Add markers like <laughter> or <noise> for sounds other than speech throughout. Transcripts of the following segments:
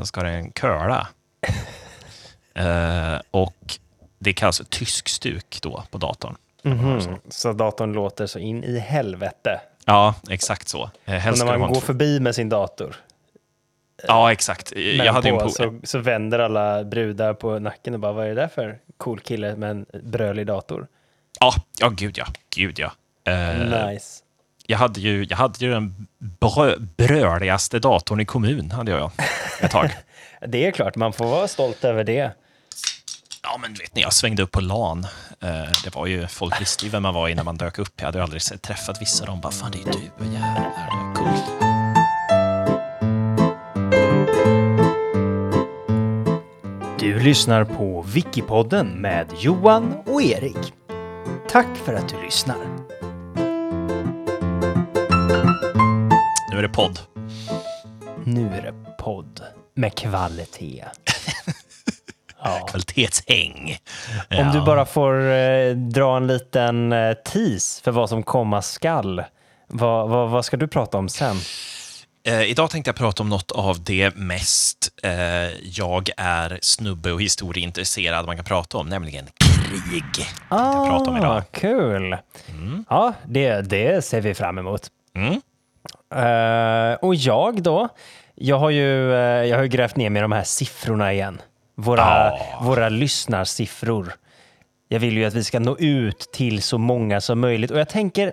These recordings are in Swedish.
så ska den curla. <laughs> eh, och det kallas för tyskstuk då på datorn. Mhm. Så datorn låter så in i helvete. Ja, exakt så. Eh, när man en går förbi med sin dator Ja, exakt. Jag hade en po- så, så vänder alla brudar på nacken och bara vad är det där för cool kille med en brölig dator? Ja, ja, gud ja. Gud ja. Eh, Nice. Jag, hade ju, jag hade ju den brö, bröligaste datorn i kommun, hade jag ett tag. <laughs> Det är klart, man får vara stolt över det. Ja, men vet ni, jag svängde upp på LAN. Eh, det var ju, folk visste ju vem man var innan man dök upp. Jag hade ju aldrig sett, träffat vissa. De bara, fan det är du, jävlar, det var coolt. Du lyssnar på Wikipodden med Johan och Erik. Tack för att du lyssnar. Är det podd. Nu är det podd med kvalitet. <laughs> Ja. Kvalitetshäng. Om du bara får eh, dra en liten eh, tease för vad som komma skall. Vad, vad, vad ska du prata om sen? Eh, idag tänkte jag prata om något av det mest eh, jag är snubbe och historieintresserad man kan prata om, nämligen krig. Ah, jag prata om idag. Kul! Ja, det, det ser vi fram emot. Mm. Eh, och jag då? Jag har ju eh, jag har ju grävt ner mig i de här siffrorna igen. Våra, Ah. våra lyssnarsiffror. Jag vill ju att vi ska nå ut till så många som möjligt. Och jag tänker,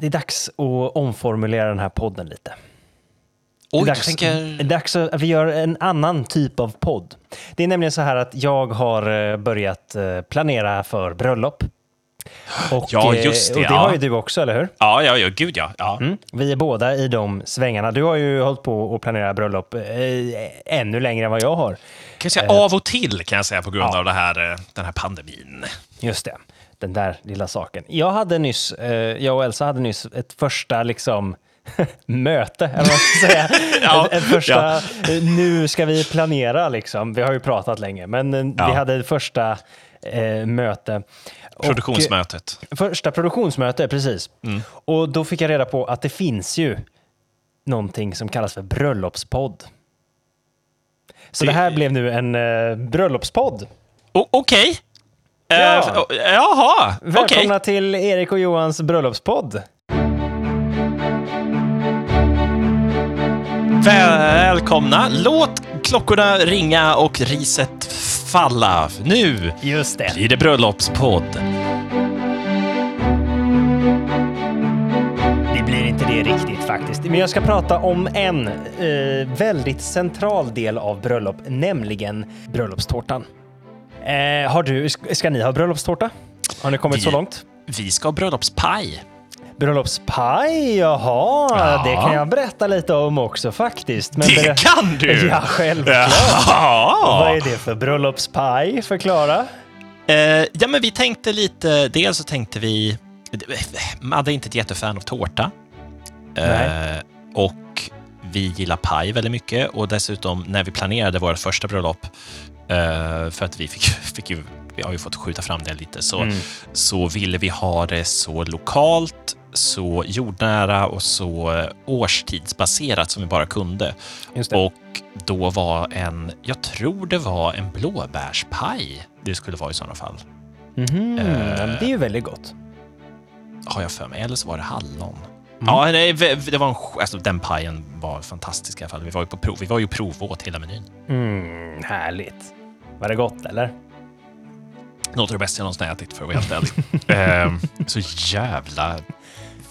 det är dags att omformulera den här podden lite. Det Oj, är jag dags, tänker... det är dags att vi gör en annan typ av podd. Det är nämligen så här att jag har eh, börjat planera för bröllop. Och, Ja, eh, just det, Och det ja. har ju du också, eller hur? Ja, ja, ja, gud ja. ja. Mm. Vi är båda i de svängarna. Du har ju hållit på att planera bröllop eh, ännu längre än vad jag har. Kan jag säga, av och till kan jag säga på grund Ja. av det här, eh, den här pandemin. Just det, den där lilla saken. Jag hade nyss, eh, jag och Elsa hade nyss ett första liksom <laughs> möte, eller vad man ska säga. <laughs> Ja, ett, ett första, eh, nu ska vi planera liksom. Vi har ju pratat länge, men eh, vi hade ett första eh, möte. Och, Produktionsmötet. eh, första produktionsmöte, precis. Mm. Och då fick jag reda på att det finns ju någonting som kallas för bröllopspodd. Så det, Det- här blev nu en eh, bröllopspodd. Okej. Eh, Ja. f- Jaha, okej. Välkomna till Erik och Johans bröllopspodd. Välkomna. Låt klockorna ringa och riset falla. Nu Just det. blir det bröllopspodd. Det blir inte det riktigt faktiskt. Men jag ska prata om en eh, väldigt central del av bröllop, nämligen bröllopstårtan. Eh, har du, ska, ni ha bröllopstårta? Har ni kommit Vi- så långt? Vi ska ha bröllopspaj. Bröllopspaj, jaha, Ja. det kan jag berätta lite om också faktiskt. Men Det kan du! <laughs> Ja, självklart. Ja. Vad är det för bröllopspaj? Förklara. Eh, ja, men vi tänkte lite... Dels så tänkte vi... Madde är inte ett jättefan av tårta. Eh, och vi gillar paj väldigt mycket. Och dessutom, när vi planerade vårt första bröllop, eh, för att vi fick, fick ju... Vi har ju fått skjuta fram det lite, så, Mm. så ville vi ha det så lokalt, så jordnära och så eh, årstidsbaserat som vi bara kunde. Och då var en, jag tror det var en blåbärspaj det skulle vara i sådana fall. Eh. ja, men det är ju väldigt gott. Har jag för mig. Eller så var det hallon. Mm. Ja, nej, det var en, alltså, den pajen var fantastisk i alla fall. Vi var ju på prov. Vi var ju provåt hela menyn. Mm, härligt. Var det gott eller? Något av det bästa jag någonsin ätit för att vara helt ärlig. <laughs> Ehm, så jävla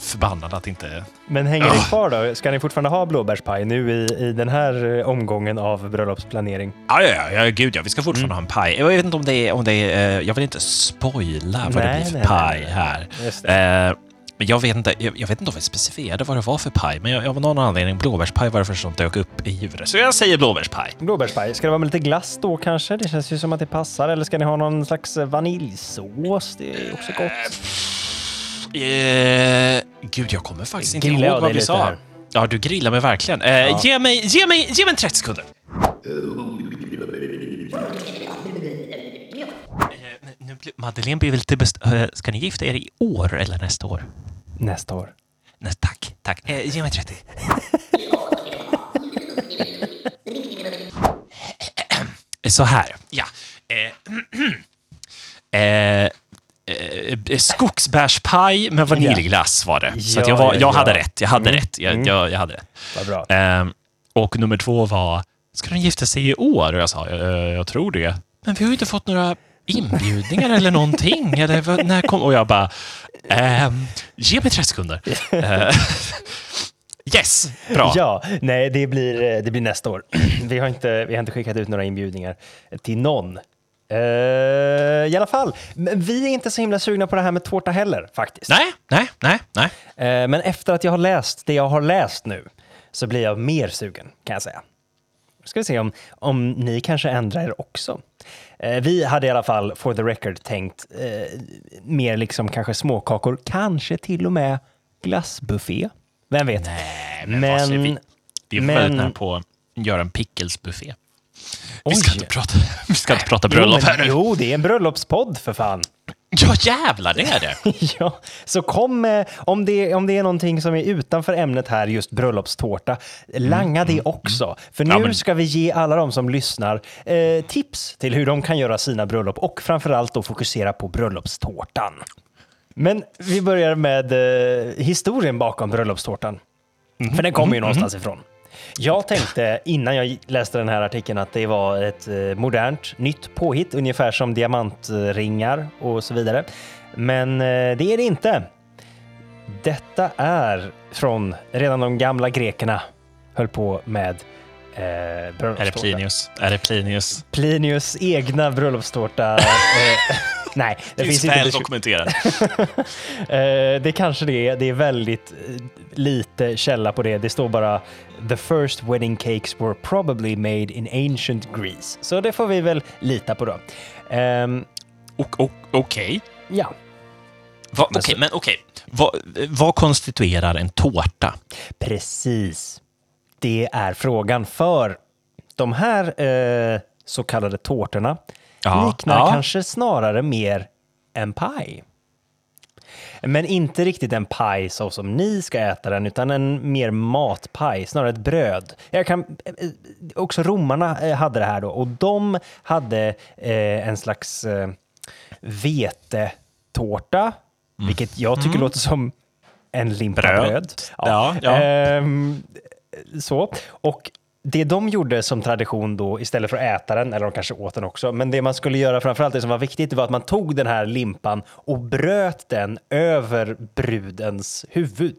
förbannad att inte... Men hänger det Ah. kvar då? Ska ni fortfarande ha blåbärspaj nu i, i den här eh, omgången av bröllopsplanering? Ja, ja, ja, gud ja. Vi ska fortfarande Mm. ha en paj. Jag vet inte om det är... Om det är eh, jag vill inte spoila vad det Nej, blir för nej, paj nej, här. Det. Eh, men jag vet, inte, jag, jag vet inte om vi specificerade vad det var för paj, men jag, av någon anledning blåbärspaj var det första som dök upp i huvudet. Så jag säger blåbärspaj. Blåbärspaj. Ska det vara med lite glass då kanske? Det känns ju som att det passar. Eller ska ni ha någon slags eh, vaniljsås? Det är också gott. Eh, gud, jag kommer faktiskt inte Grillar ihåg jag vad dig vi lite sa. här? Ja, du grillar mig verkligen. Eh, Ja. ge, mig, ge, mig, ge mig en 30 sekunder. Eh, nu blir- Madeleine blir lite best- eh, Ska ni gifta er i år eller nästa år? Nästa år. Nej, tack, tack. Eh, ge mig 30. <laughs> så här. Ja. Eh, <clears throat> eh, eh, skogsbärspaj med vaniljglass var det. Så jag, Ja, var, ja, jag ja. hade rätt. Jag hade Mm, rätt. Jag, mm. jag, jag hade rätt. Vad bra. Ehm, och nummer två var, ska de gifta sig i år? Och jag sa, "Eh, jag tror det. Men vi har ju inte fått några inbjudningar eller någonting. <laughs> Eller, vad- när kom? Och jag bara, ehm, ge mig tre sekunder. <laughs> Eh, <laughs> yes, bra. Ja, nej, det blir, eh, det blir nästa år. <clears throat> Vi har, inte, vi har inte skickat ut några inbjudningar till någon. Eh, I alla fall, men vi är inte så himla sugna på det här med tårta heller faktiskt. Nej, nej, nej, nej. Eh, men efter att jag har läst det jag har läst nu så blir jag mer sugen kan jag säga. Ska vi se om, om ni kanske ändrar er också. Eh, vi hade i alla fall, for the record, tänkt mer liksom kanske småkakor, kanske till och med glassbuffé. Vem vet? Nej, men, säger vi? Vi är men- på att göra en pickelsbuffé. <laughs> Vi ska inte prata, vi ska inte prata Jo, bröllop men- här nu. Jo, det är en bröllopspodd för fan. Ja, jävlar, det är det. <laughs> ja, så kom med, om det, om det är någonting som är utanför ämnet här, just bröllopstårta, langa det också. För nu Ja, men- ska vi ge alla de som lyssnar eh, tips till hur de kan göra sina bröllop och framförallt då fokusera på bröllopstårtan. Men vi börjar med eh, historien bakom bröllopstårtan. För den kommer ju någonstans ifrån. Jag tänkte innan jag läste den här artikeln att det var ett eh, modernt, nytt påhitt, ungefär som diamantringar och så vidare. Men eh, det är det inte. Detta är från redan de gamla grekerna höll på med eh, Är det bröllopstårta. Plinius? Är det Plinius? Plinius egna bröllopstårta. <laughs> nej, det, Det finns är inte. dokumenterat. <laughs> Eh, det kanske det är. Det är väldigt eh, lite källa på det. Det står bara “The first wedding cakes were probably made in ancient Greece”. Så det får vi väl lita på då. Och- Okej. ja, Va- Okej, men okej. Vad, vad konstituerar en tårta? precis. Det är frågan. För de här eh, så kallade tårtorna Ja, liknar ja. kanske snarare mer en paj. Men inte riktigt en paj så som ni ska äta den, utan en mer matpaj, snarare ett bröd. Jag kan, eh, också romarna eh, hade det här då, och de hade eh, en slags eh, vetetårta, vilket jag tycker låter som en limpa Bröd. bröd. Ja, ja. Ehm, så. Och det de gjorde som tradition då, istället för att äta den, eller de kanske åt den också, men det man skulle göra framförallt, det som var viktigt, det var att man tog den här limpan och bröt den över brudens huvud.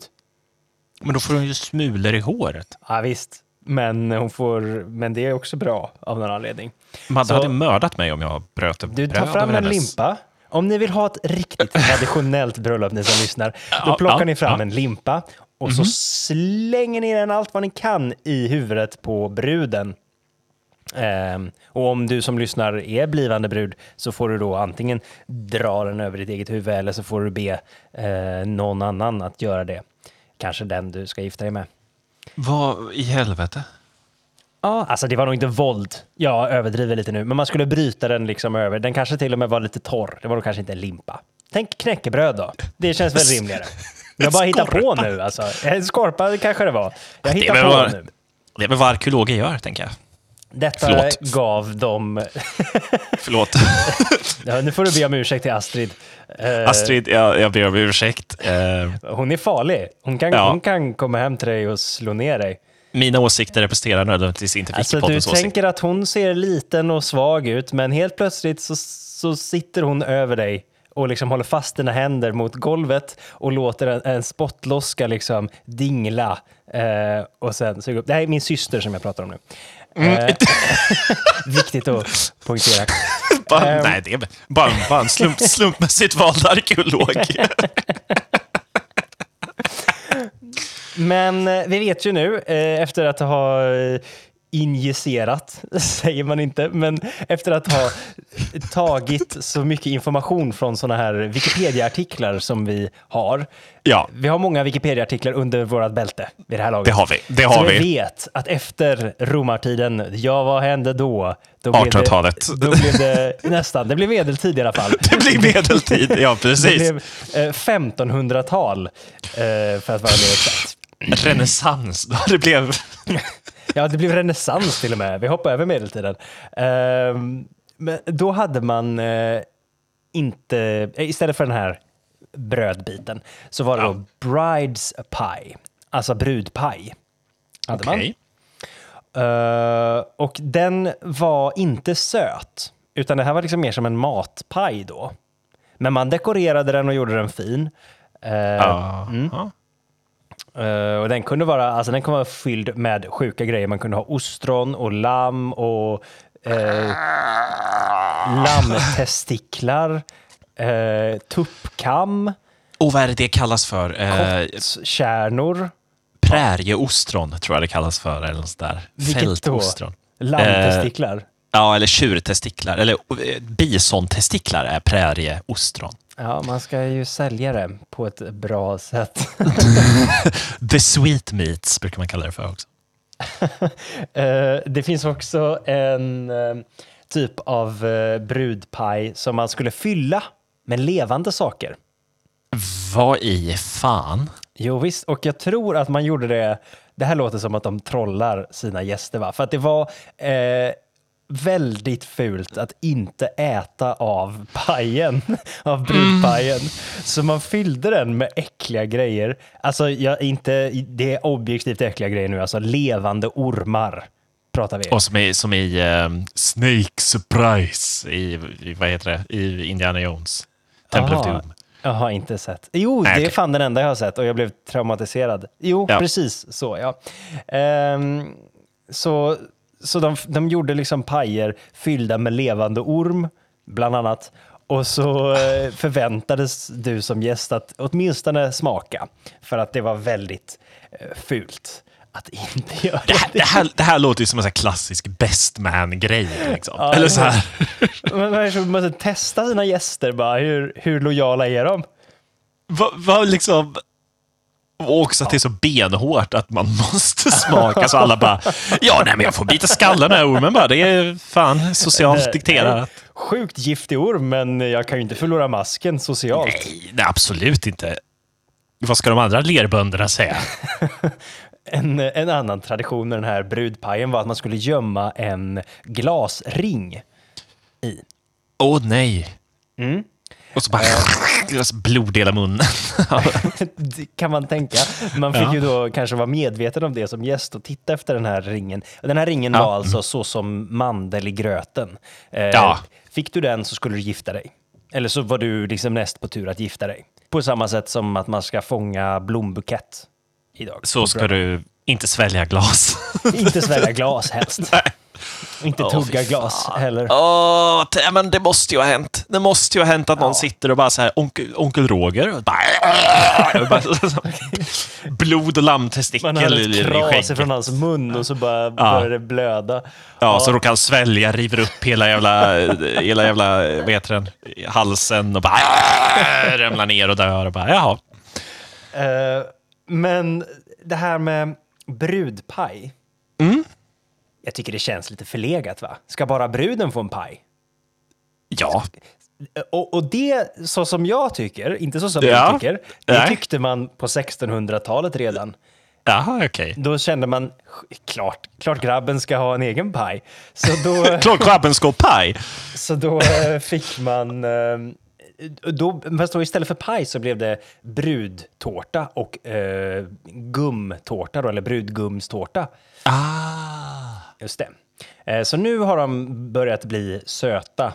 Men då får hon ju smulor i håret. Ja, visst. Men, hon får, men det är också bra av någon anledning. Madde Så- hade mördat mig om jag bröt Du tar fram en hennes- limpa. Om ni vill ha ett riktigt <laughs> traditionellt bröllop, ni som lyssnar, då plockar ni fram en limpa och så slänger ni den allt vad ni kan i huvudet på bruden. Ehm, och om du som lyssnar är blivande brud så får du då antingen dra den över ditt eget huvud eller så får du be eh, någon annan att göra det. Kanske den du ska gifta dig med. Vad i helvete? Ja, alltså det var nog inte våld. Jag överdriver lite nu, men man skulle bryta den liksom över. Den kanske till och med var lite torr. Det var nog kanske inte en limpa. Tänk knäckebröd då. Det känns väl <laughs> rimligare. Jag bara hittar på nu alltså. En skorpa kanske det var. Jag hittar på vad- nu. Det är väl vad arkeologer gör, tänker jag. Detta Förlåt. gav dem... <laughs> Förlåt. <laughs> Ja, nu får du be om ursäkt till Astrid. Eh, Astrid, jag, jag ber om ursäkt. Eh, Hon är farlig. Hon kan, Ja. hon kan komma hem till dig och slå ner dig. mina åsikter representerar nödvändigtvis inte Alltså, du Wikipoddens åsikt. tänker att hon ser liten och svag ut, men helt plötsligt så, så sitter hon över dig och liksom håller fast dina händer mot golvet och låter en, en spottloska liksom dingla. Eh, och sen suga upp. Det här är min syster som jag pratar om nu. Eh, <laughs> viktigt att poängtera. <laughs> Bara, Ehm. nej, det är bara, bara en slump, <laughs> slumpmässigt vald arkeolog. Men eh, vi vet ju nu, eh, efter att ha injicerat, <laughs> säger man inte, men efter att ha tagit så mycket information från sådana här Wikipedia-artiklar som vi har. Ja, Vi har många Wikipedia-artiklar under vårt bälte vid det här laget. det har vi. Det så har vi vi. vet att efter romartiden, ja vad hände då? då blev det- 1800-talet. Då blev det nästan, det blev medeltid i alla fall. <laughs> Det blir medeltid. Ja, <laughs> Det precis. blev eh, 1500-tal, eh, för att vara mer exakt. Renässans. då Det blev... <laughs> Ja, det blev renässans till och med. Vi hoppar över medeltiden. Ehm, men då hade man eh, inte, eh, istället för den här brödbiten, så var det då brides pie, alltså brudpaj. Hade man. Okej. Eh, och den var inte söt, utan det här var liksom mer som en matpaj då. Men man dekorerade den och gjorde den fin. Eh, Ja. Eh, och den kunde vara, alltså den kunde vara fylld med sjuka grejer. Man kunde ha ostron och lamm och uh, lammtestiklar, uh, tuppkam, Och vad är det det kallas för? Eh, kärnor. prärieostron tror jag det kallas för. Eller något där. Vilket Fältostron. då? Lammtestiklar. Ja, eller tjurtestiklar. Eller bisontestiklar är prärieostron. Ja, man ska ju sälja det på ett bra sätt. <laughs> The sweet meats brukar man kalla det för också. <laughs> Eh, det finns också en eh, typ av uh, brudpaj som man skulle fylla med levande saker. Vad i fan? Jo visst, och jag tror att man gjorde det, det här låter som att de trollar sina gäster va? För att det var eh, väldigt fult att inte äta av pajen, <laughs> av brudpajen. Så man fyllde den med äckliga grejer. Alltså, jag, inte, det är objektivt äckliga grejer nu, alltså levande ormar pratar vi. Och som i, som i eh, Snake Surprise i, i, vad heter det, i Indiana Jones. Temple of Aha. Doom. Jag har inte sett. Jo, Nej, det är fan den enda jag har sett och jag blev traumatiserad. Jo, Ja. precis så ja. Ehm, så så de, de gjorde liksom pajer fyllda med levande orm, bland annat. Och så eh, förväntades du som gäst att åtminstone smaka, för att det var väldigt eh, fult att inte göra Det här, det, här, det här låter ju som en sån klassisk best man-grej. Liksom. Ja, Eller så här. <laughs> Man man måste testa sina gäster, bara, hur, hur lojala är de? Vad vad liksom... Och också att det är så benhårt att man <laughs> måste smaka så alla bara Ja, nej men jag får bita skallen av ormen bara. Det är fan socialt dikterat. Sjukt giftig orm, men jag kan ju inte förlora masken socialt. Nej, nej, absolut inte. Vad ska de andra lerbönderna säga? <laughs> En, en annan tradition med den här brudpajen var att man skulle gömma en glasring i. Åh nej. Mm. Och så bara <laughs> blod i hela munnen. Det <laughs> kan man tänka. Man fick Ja. ju då kanske vara medveten om det som gäst och titta efter den här ringen. Den här ringen Ja. var alltså så som mandel i gröten. Eh, Ja. Fick du den så skulle du gifta dig. Eller så var du liksom näst på tur att gifta dig. På samma sätt som att man ska fånga blombukett idag. Så ska du inte svälja glas. Inte svälja <laughs> glas helst. Inte Åh, tugga glas heller. T- men det måste ju ha hänt. Det måste ju ha hänt att någon Ja. sitter och bara så här, onkel, onkel Roger. Och bara, bara, <laughs> blod och lammtestikel Man i, i ett kras skägget. ifrån hans mun och så bara började det blöda. Ja, så råkar han svälja, river upp hela jävla, hela jävla, vad heter den, halsen och bara ramlar ner och dör och bara, jaha. Eh, men det här med brudpaj. Mm. Jag tycker det känns lite förlegat va? Ska bara bruden få en paj? Ja, Och, och det, så som jag tycker, inte så som Ja. du tycker, det Nej. tyckte man på 1600-talet redan. jaha okej. Då kände man, klart, klart grabben ska ha en egen paj. Så då... <laughs> Klart grabben ska ha paj. Så då eh, fick man... eh, Då, fast då istället för paj så blev det brudtårta och eh, gumtårta, då, eller brudgumstårta. Ah. Just det. Eh, så nu har de börjat bli söta,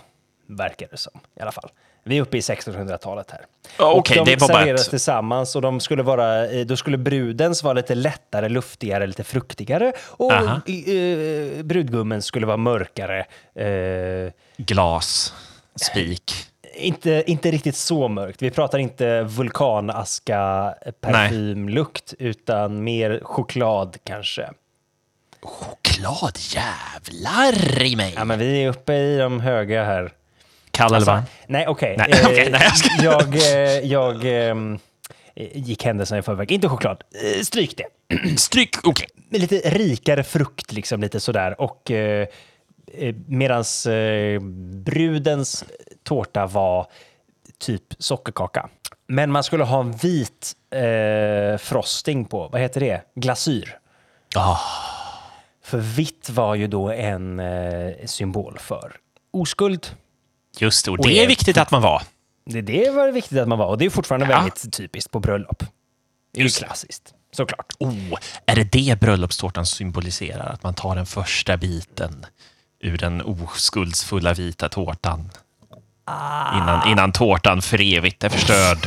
verkar det som i alla fall. Vi är uppe i 1600-talet här. Ja, Och okej, de det var serveras ett- tillsammans och de skulle vara, eh, då skulle brudens vara lite lättare, luftigare, lite fruktigare och Aha. eh, brudgummens skulle vara mörkare. Eh, Glas, spik. Inte, inte riktigt så mörkt. Vi pratar inte vulkanaska parfymlukt, utan mer choklad kanske. Choklad, jävlar i mig. Ja, men vi är uppe i de höga här. Kall eller varm? Nej, okej. Nej, Eh, <laughs> okej, nej, jag ska- jag eh, jag ehm, gick händelserna i förväg. Inte choklad. Eh, Stryk det. <clears throat> Stryk, okej. Med lite rikare frukt, liksom lite sådär. Och eh, eh, medans eh, brudens tårta var typ sockerkaka. Men man skulle ha en vit eh, frosting på, vad heter det? Glasyr. Ah. För vitt var ju då en eh, symbol för oskuld. Just det, och det är viktigt att man var. Det, det var viktigt att man var och det är fortfarande Ja. väldigt typiskt på bröllop. Det är ju klassiskt, såklart. Oh, är det det bröllopstårtan symboliserar? Att man tar den första biten ur den oskuldsfulla vita tårtan? Ah. Innan, innan tårtan för evigt är förstörd.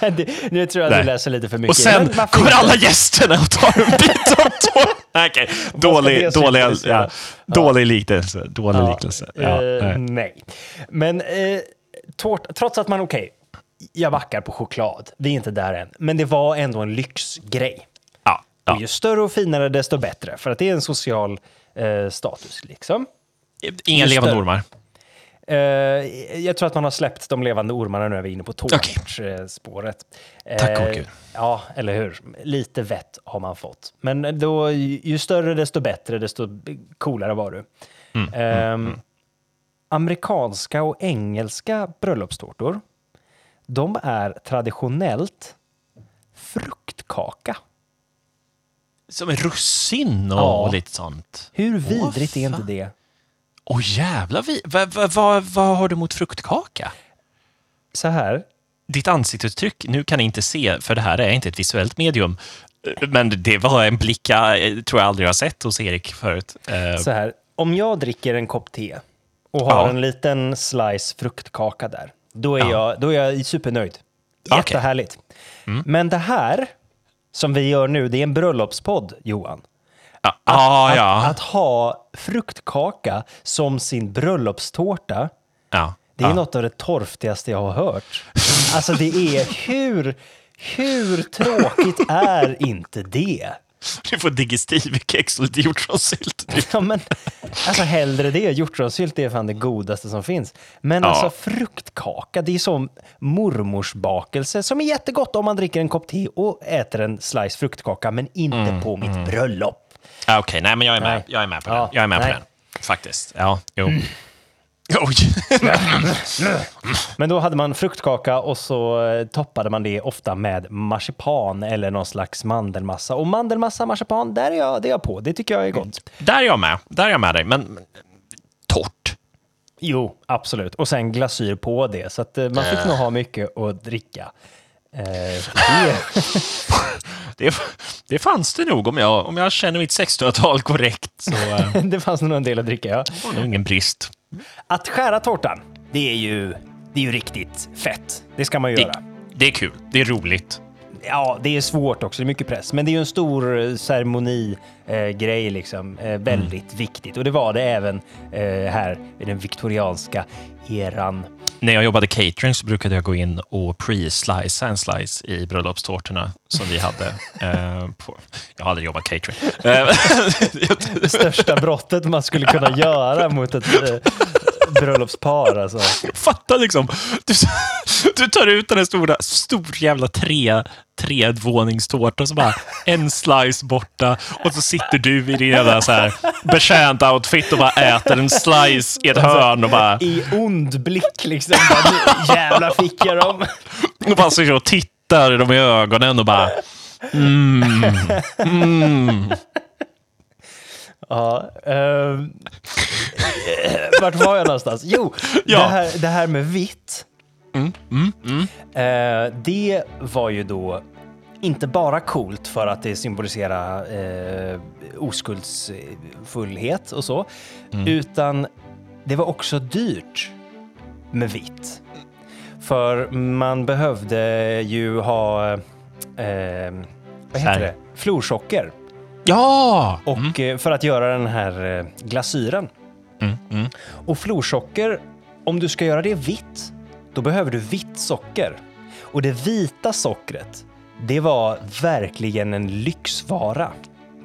<laughs> det, nu tror jag att Nej. du läser lite för mycket. Och sen kommer alla gästerna och tar en bit av tårtan. <laughs> Okej, dålig, dålig, ja, dålig liknelse. Dålig liknelse. Eh, nej. nej. Men eh, tårt, trots att man, okej, jag backar på choklad. Vi är inte där än. Men det var ändå en lyxgrej. ja, ja. Och ju större och finare, desto bättre. För att det är en social eh, status, liksom. Inga levande ormar. Eh, jag tror att man har släppt de levande ormarna nu är vi inne på tårtspåret. Tack Eh, gode Gud. Ja, eller hur? Lite vett har man fått. Men då, ju större desto bättre, desto coolare var du. Mm, Ehm, Amerikanska och engelska bröllopstårtor, de är traditionellt fruktkaka. Som en russin och, Ja. och lite sånt. Hur vidrigt är inte det? Åh jävlar, vad va, va, vad har du mot fruktkaka? Så här, Ditt ansiktsuttryck, nu kan ni inte se, för det här är inte ett visuellt medium, men det var en blick jag eh, tror jag aldrig har sett hos Erik förut. Eh, så här, om jag dricker en kopp te och har Ja. en liten slice fruktkaka där, då är, Ja. jag, då är jag supernöjd. Jättehärligt. Men det här som vi gör nu, det är en bröllopspodd, Johan. Ja, ah, att, ja. att ha fruktkaka som sin bröllopstårta, ja. det är ja. något av det torftigaste jag har hört. Alltså det är hur, hur tråkigt är inte det? Du får digestivkex och lite hjortronsylt. Ja, men, alltså hellre det. Hjortronsylt är fan det godaste som finns. Men Ja. alltså fruktkaka, det är som mormors bakelse som är jättegott om man dricker en kopp te och äter en slice fruktkaka, men inte Mm, på mitt bröllop. Ah, Okej, nej men jag är med. Nej. Jag är med på Ja, den. Jag är med nej. på den. Faktiskt. Ja, jo. <laughs> Oj. Men då hade man fruktkaka och så eh, toppade man det ofta med marsipan eller någon slags mandelmassa. Och mandelmassa, marsipan, där är jag, det är jag på. Det tycker jag är gott. Där är jag med. Där är jag med dig. Men men, torrt. Jo, absolut. Och sen glasyr på det. Så att eh, man fick nog ha mycket att dricka. Eh, det, Det, <laughs> det fanns det nog om jag, om jag känner mitt 1600-tal korrekt. Så eh, <laughs> det fanns nog en del att dricka, ja. det var nog ingen brist. Att skära tårtan, det är ju, det är ju riktigt fett. Det ska man ju göra. Det, det är kul. Det är roligt. Ja, det är svårt också, det är mycket press. Men det är ju en stor eh, ceremoni, eh, grej liksom. Eh, väldigt viktigt. Och det var det även eh, här i den viktorianska eran. När jag jobbade catering så brukade jag gå in och pre-slicea en slice i bröllopstårtorna som vi hade. <laughs> Eh, på, jag har aldrig jobbat catering. <laughs> Eh, <laughs> Det största brottet man skulle kunna göra mot ett eh, bröllopspar alltså. <laughs> Fatta liksom. Du, <laughs> du tar ut den här stora, stor jävla tre, tredvåningstårta och så bara en slice borta och så sitter du i din jävla så här betjänt outfit och bara äter en slice i ett hörn och bara, I ond blick liksom. Bara, nu jävlar fick jag dem. och bara sitter och tittar dem i ögonen och bara mm, mm. Ja, ehm, <laughs> vart var jag någonstans? Jo, Ja. det, här, det här med vitt. Mm, mm, mm. Eh, det var ju då inte bara coolt för att det symboliserar eh, oskuldsfullhet och så, utan det var också dyrt med vitt. För man behövde ju ha, eh, vad heter Färg. det, florsocker. Ja! Och eh, för att göra den här eh, glasyren. Mm, mm. Och florsocker, om du ska göra det vitt, då behöver du vitt socker. Och det vita sockret, det var verkligen en lyxvara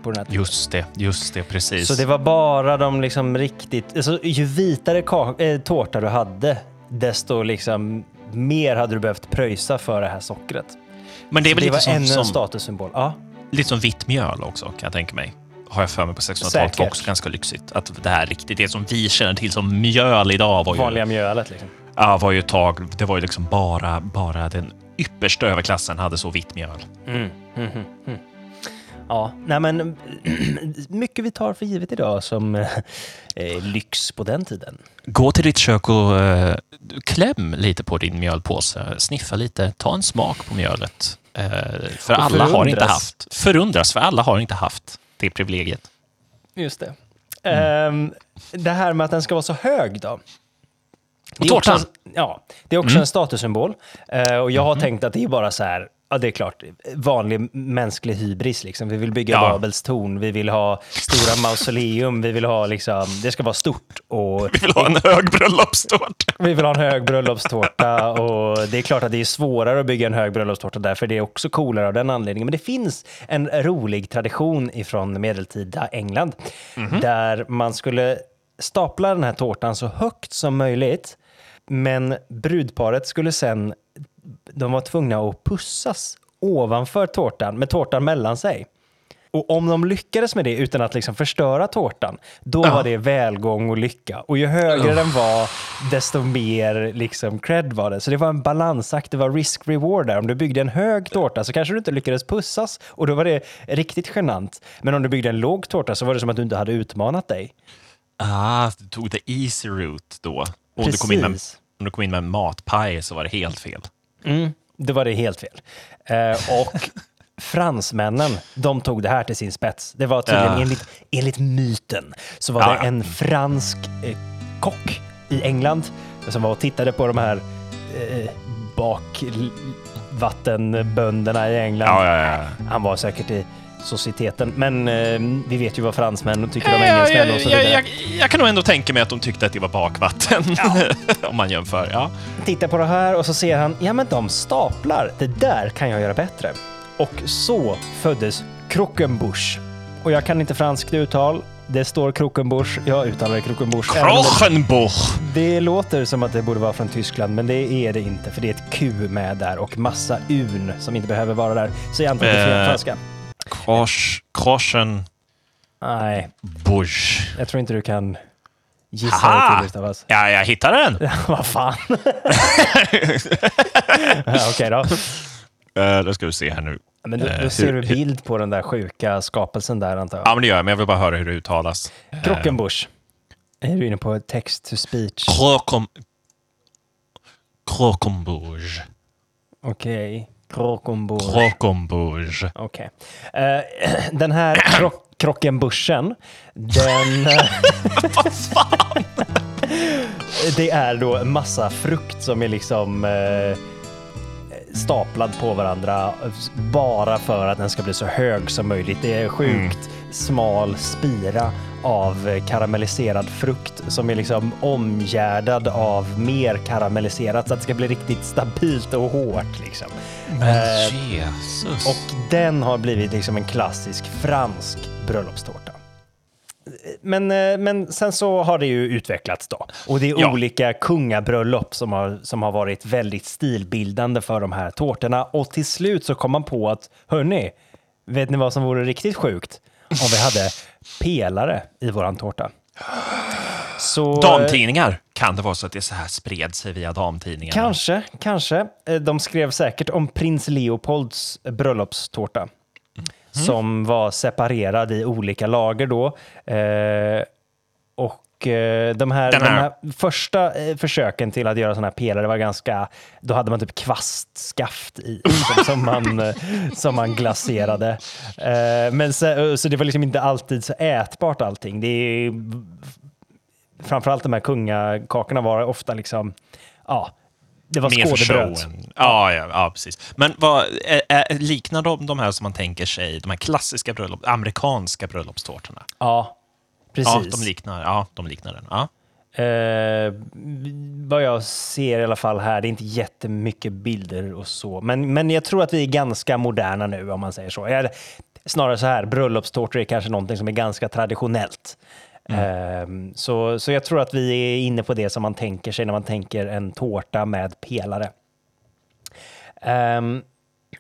på den här tiden. Just det, just det, precis. Så det var bara de liksom riktigt... Alltså, ju vitare äh, tårta du hade, desto liksom mer hade du behövt pröjsa för det här sockret. Men det är väl det lite var som, ännu en som, statussymbol. Ja. Lite som vitt mjöl också, kan jag tänka mig. Har jag för mig på 1600-talet var också ganska lyxigt. Att det här riktigt, det som vi känner till som mjöl idag var ju, Vanliga mjölet liksom. ja, var ju ett tag, det var ju liksom bara, bara den yppersta överklassen hade så vitt mjöl. Mm, mm, mm, mm. Ja, nej men <clears throat> mycket vi tar för givet idag som eh, lyx på den tiden. Gå till ditt kök och eh, kläm lite på din mjölpåse. Sniffa lite, ta en smak på mjölet. Eh, för Och alla har inte förundras. haft, förundras, för alla har inte haft det privilegiet. Just det. Ehm, det här med att den ska vara så hög då? Är tårtan? också, ja, det är också en statussymbol. Eh, och jag har tänkt att det är bara så här, ja det är klart, vanlig mänsklig hybris. Liksom. Vi vill bygga Ja. Babels torn, vi vill ha stora mausoleum, vi vill ha liksom, det ska vara stort. Och Vi vill ha en hög bröllopstårta. vi vill ha en hög bröllopstårta och det är klart att det är svårare att bygga en hög bröllopstårta därför det är också coolare av den anledningen. Men det finns en rolig tradition ifrån medeltida England där man skulle stapla den här tårtan så högt som möjligt. Men brudparet skulle sen, de var tvungna att pussas ovanför tårtan med tårtan mellan sig. Och om de lyckades med det utan att liksom förstöra tårtan, då var det välgång och lycka. Och ju högre den var, desto mer liksom cred var det. Så det var en balansakt, det var risk-reward där. Om du byggde en hög tårta så kanske du inte lyckades pussas och då var det riktigt genant. Men om du byggde en låg tårta så var det som att du inte hade utmanat dig. Ah, du tog the easy route då. Och om du, kom in med, om du kom in med en matpaj så var det helt fel. Mm, då var det helt fel. Eh, och <laughs> fransmännen, de tog det här till sin spets. Det var tydligen Ja. enligt, enligt myten så var det ja. en fransk eh, kock i England som var och tittade på de här eh, bakvattenbönderna i England. Ja. Han var säkert i societeten, men eh, vi vet ju vad fransmän tycker om Jag, jag, engelsmän och så jag, vidare. jag, jag kan nog ändå tänka mig att de tyckte att det var bakvatten. <laughs> om man jämför. Ja. tittar på det här och så ser han, ja men de staplar, det där kan jag göra bättre. Och så föddes Krockenbusch. Och jag kan inte franskt uttal, det står Krockenbusch, jag uttalar det Krockenbusch. Krochenbuch. Det, det låter som att det borde vara från Tyskland, men det är det inte, för det är ett Q med där och massa un som inte behöver vara där. Så jag antar att det är Eh. franska. Krosch, Kroschenbusch. Nej, jag tror inte du kan gissa Haha! det till. Ja, jag hittade den. <laughs> Vad fan. <laughs> ja, Okej då. Uh, då ska vi se här nu. Men då, Eh, då ser hur- du bild på den där sjuka skapelsen där antar jag. Ja, men det gör jag, men jag vill bara höra hur det uttalas. Krockenbusch. Är du inne på text to speech? Krokom... Krokombusch. Okej. Krockenbusch. Krokombusch. Okej. Eh, <clears throat> den här kro- krockenbuschen, den... <laughs> <laughs> det är då massa frukt som är liksom eh, staplad på varandra bara för att den ska bli så hög som möjligt. Det är sjukt smal spira av karamelliserad frukt som är liksom omgärdad av mer karamelliserat så att det ska bli riktigt stabilt och hårt. Liksom. Men Eh, Jesus. och den har blivit liksom en klassisk fransk bröllopstårta. Men, eh, men sen så har det ju utvecklats då. Och det är Ja. olika kungabröllop som har, som har varit väldigt stilbildande för de här tårtorna. Och till slut så kom man på att, hörni, vet ni vad som vore riktigt sjukt? Om vi hade pelare i våran tårta. Så, Damtidningar. Kan det vara så att det så här spred sig via damtidningarna? Kanske, kanske. Eh, De skrev säkert om prins Leopolds bröllopstårta. Som var separerad i olika lager då. Eh, och eh, de här, de här- första eh, försöken till att göra sådana här pelare var ganska... Då hade man typ kvastskaft i som, som, man, eh, som man glaserade. Eh, men så, så det var liksom inte alltid så ätbart allting. Det är, framförallt de här kungakakorna var ofta liksom... Ja, det var Mer skådebröd. Ja, ja, ja, precis. Men vad, är, är, liknar de de här som man tänker sig, de här klassiska bröllop, amerikanska bröllopstårtorna? Ja, precis. Ja, de liknar, ja, de liknar den. Ja. Eh, vad jag ser i alla fall här, det är inte jättemycket bilder och så. Men, men jag tror att vi är ganska moderna nu om man säger så. Eller, snarare så här, bröllopstårtor är kanske någonting som är ganska traditionellt. Eh, så, så jag tror att vi är inne på det som man tänker sig när man tänker en tårta med pelare. Ehm,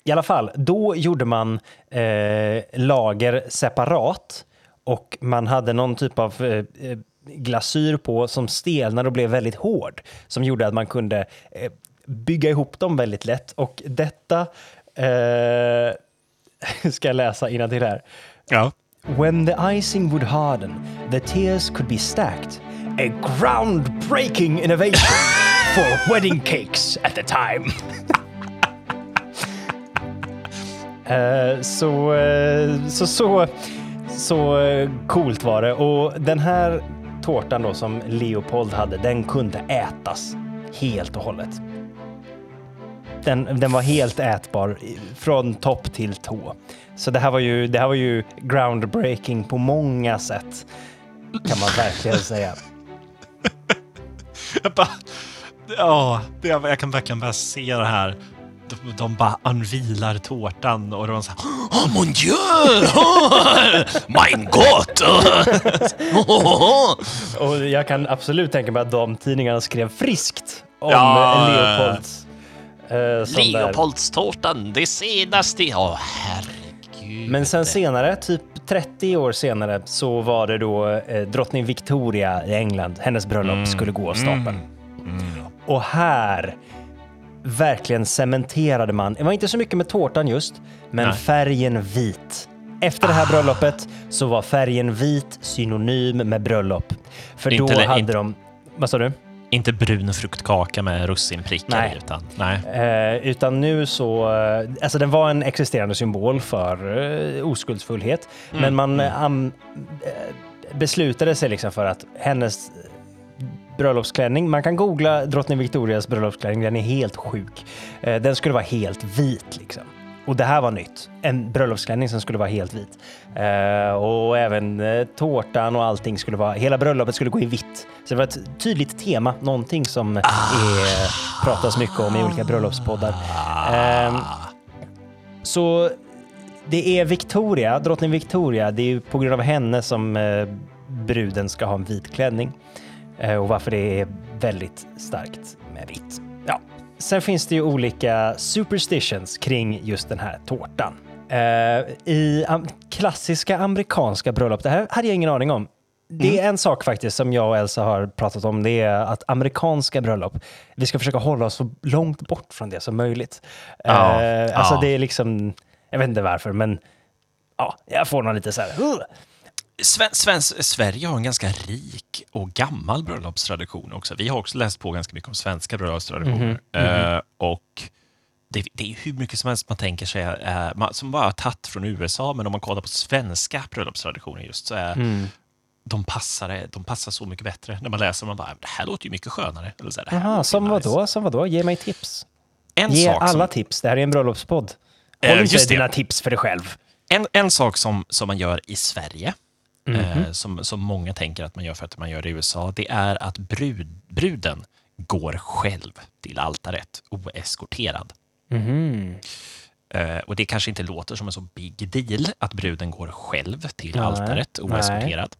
I alla fall, då gjorde man eh, lager separat och man hade någon typ av eh, eh, glasyr på som stelnade och blev väldigt hård som gjorde att man kunde eh, bygga ihop dem väldigt lätt och detta eh, <laughs> ska jag läsa innantill här. Ja. When the icing would harden, the tears could be stacked. A groundbreaking innovation <laughs> for wedding cakes at the time. <laughs> Eh, så, så, så, så eh, coolt var det. Och den här tårtan då som Leopold hade, den kunde ätas helt och hållet. Den, den var helt ätbar från topp till tå. Så det här var ju, det här var ju groundbreaking på många sätt. Kan man verkligen säga. <laughs> Jag bara... Ja, jag kan verkligen bara se det här. De, de bara unvilar tårtan och de säger Oh mon dieu! Oh, <laughs> mein Gott! <laughs> Och jag kan absolut tänka mig att de tidningarna skrev friskt om Ja. Leopolds. eh. Leopoldstårtan, det senaste. Ja, herregud. Men sen senare, typ 30 år senare, så var det då eh, drottning Victoria i England. Hennes bröllop skulle gå av stapeln. Och här verkligen cementerade man, det var inte så mycket med tårtan just, men Nej. färgen vit. Efter det här bröllopet så var färgen vit synonym med bröllop. För då Inte hade inte- de... Vad sa du? Inte brun fruktkaka med russinprickar Nej. utan nej. Eh, utan nu så, eh, alltså den var en existerande symbol för eh, oskuldsfullhet. Men man eh, am, eh, beslutade sig liksom för att hennes bröllopsklänning, man kan googla drottning Victorias bröllopsklänning, den är helt sjuk. Eh, den skulle vara helt vit liksom. Och det här var nytt. En bröllopsklänning som skulle vara helt vit. Eh, och även eh, tårtan och allting skulle vara, hela bröllopet skulle gå i vitt. Så det var ett tydligt tema, någonting som är, pratas mycket om i olika bröllopspoddar. Ehm, så det är Victoria, drottning Victoria, det är ju på grund av henne som eh, bruden ska ha en vit klänning. Eh, och varför det är väldigt starkt med vitt. Ja. Sen finns det ju olika superstitions kring just den här tårtan. Eh, I klassiska amerikanska bröllop, det här hade jag ingen aning om. Det är en sak faktiskt som jag och Elsa har pratat om. Det är att amerikanska bröllop, vi ska försöka hålla oss så långt bort från det som möjligt. Ja, Eh, alltså ja. det är liksom, jag vet inte varför, men ja, jag får någon lite så här. "Ugh." Sven, Svens, Sverige har en ganska rik och gammal bröllopstradition också. Vi har också läst på ganska mycket om svenska bröllopstraditioner. Eh, och det, det är hur mycket som helst man tänker sig man, som bara har tagit från USA, men om man kollar på svenska bröllopstraditioner just så är Mm. de, passar, de passar så mycket bättre. När man läser man bara, det här låter ju mycket skönare. Eller så här, det här låter som nice." då? Som vad då? Ge mig tips. En Ge alla som, tips. Det här är en bröllopspodd. Eh, Håll inte just det. dina tips för dig själv. En, en sak som, som man gör i Sverige, Mhm. eh, som, som många tänker att man gör för att man gör det i USA, det är att brud, bruden går själv till altaret oeskorterad. Mhm. Eh, och det kanske inte låter som en så big deal att bruden går själv till Nej, altaret nej. oeskorterad.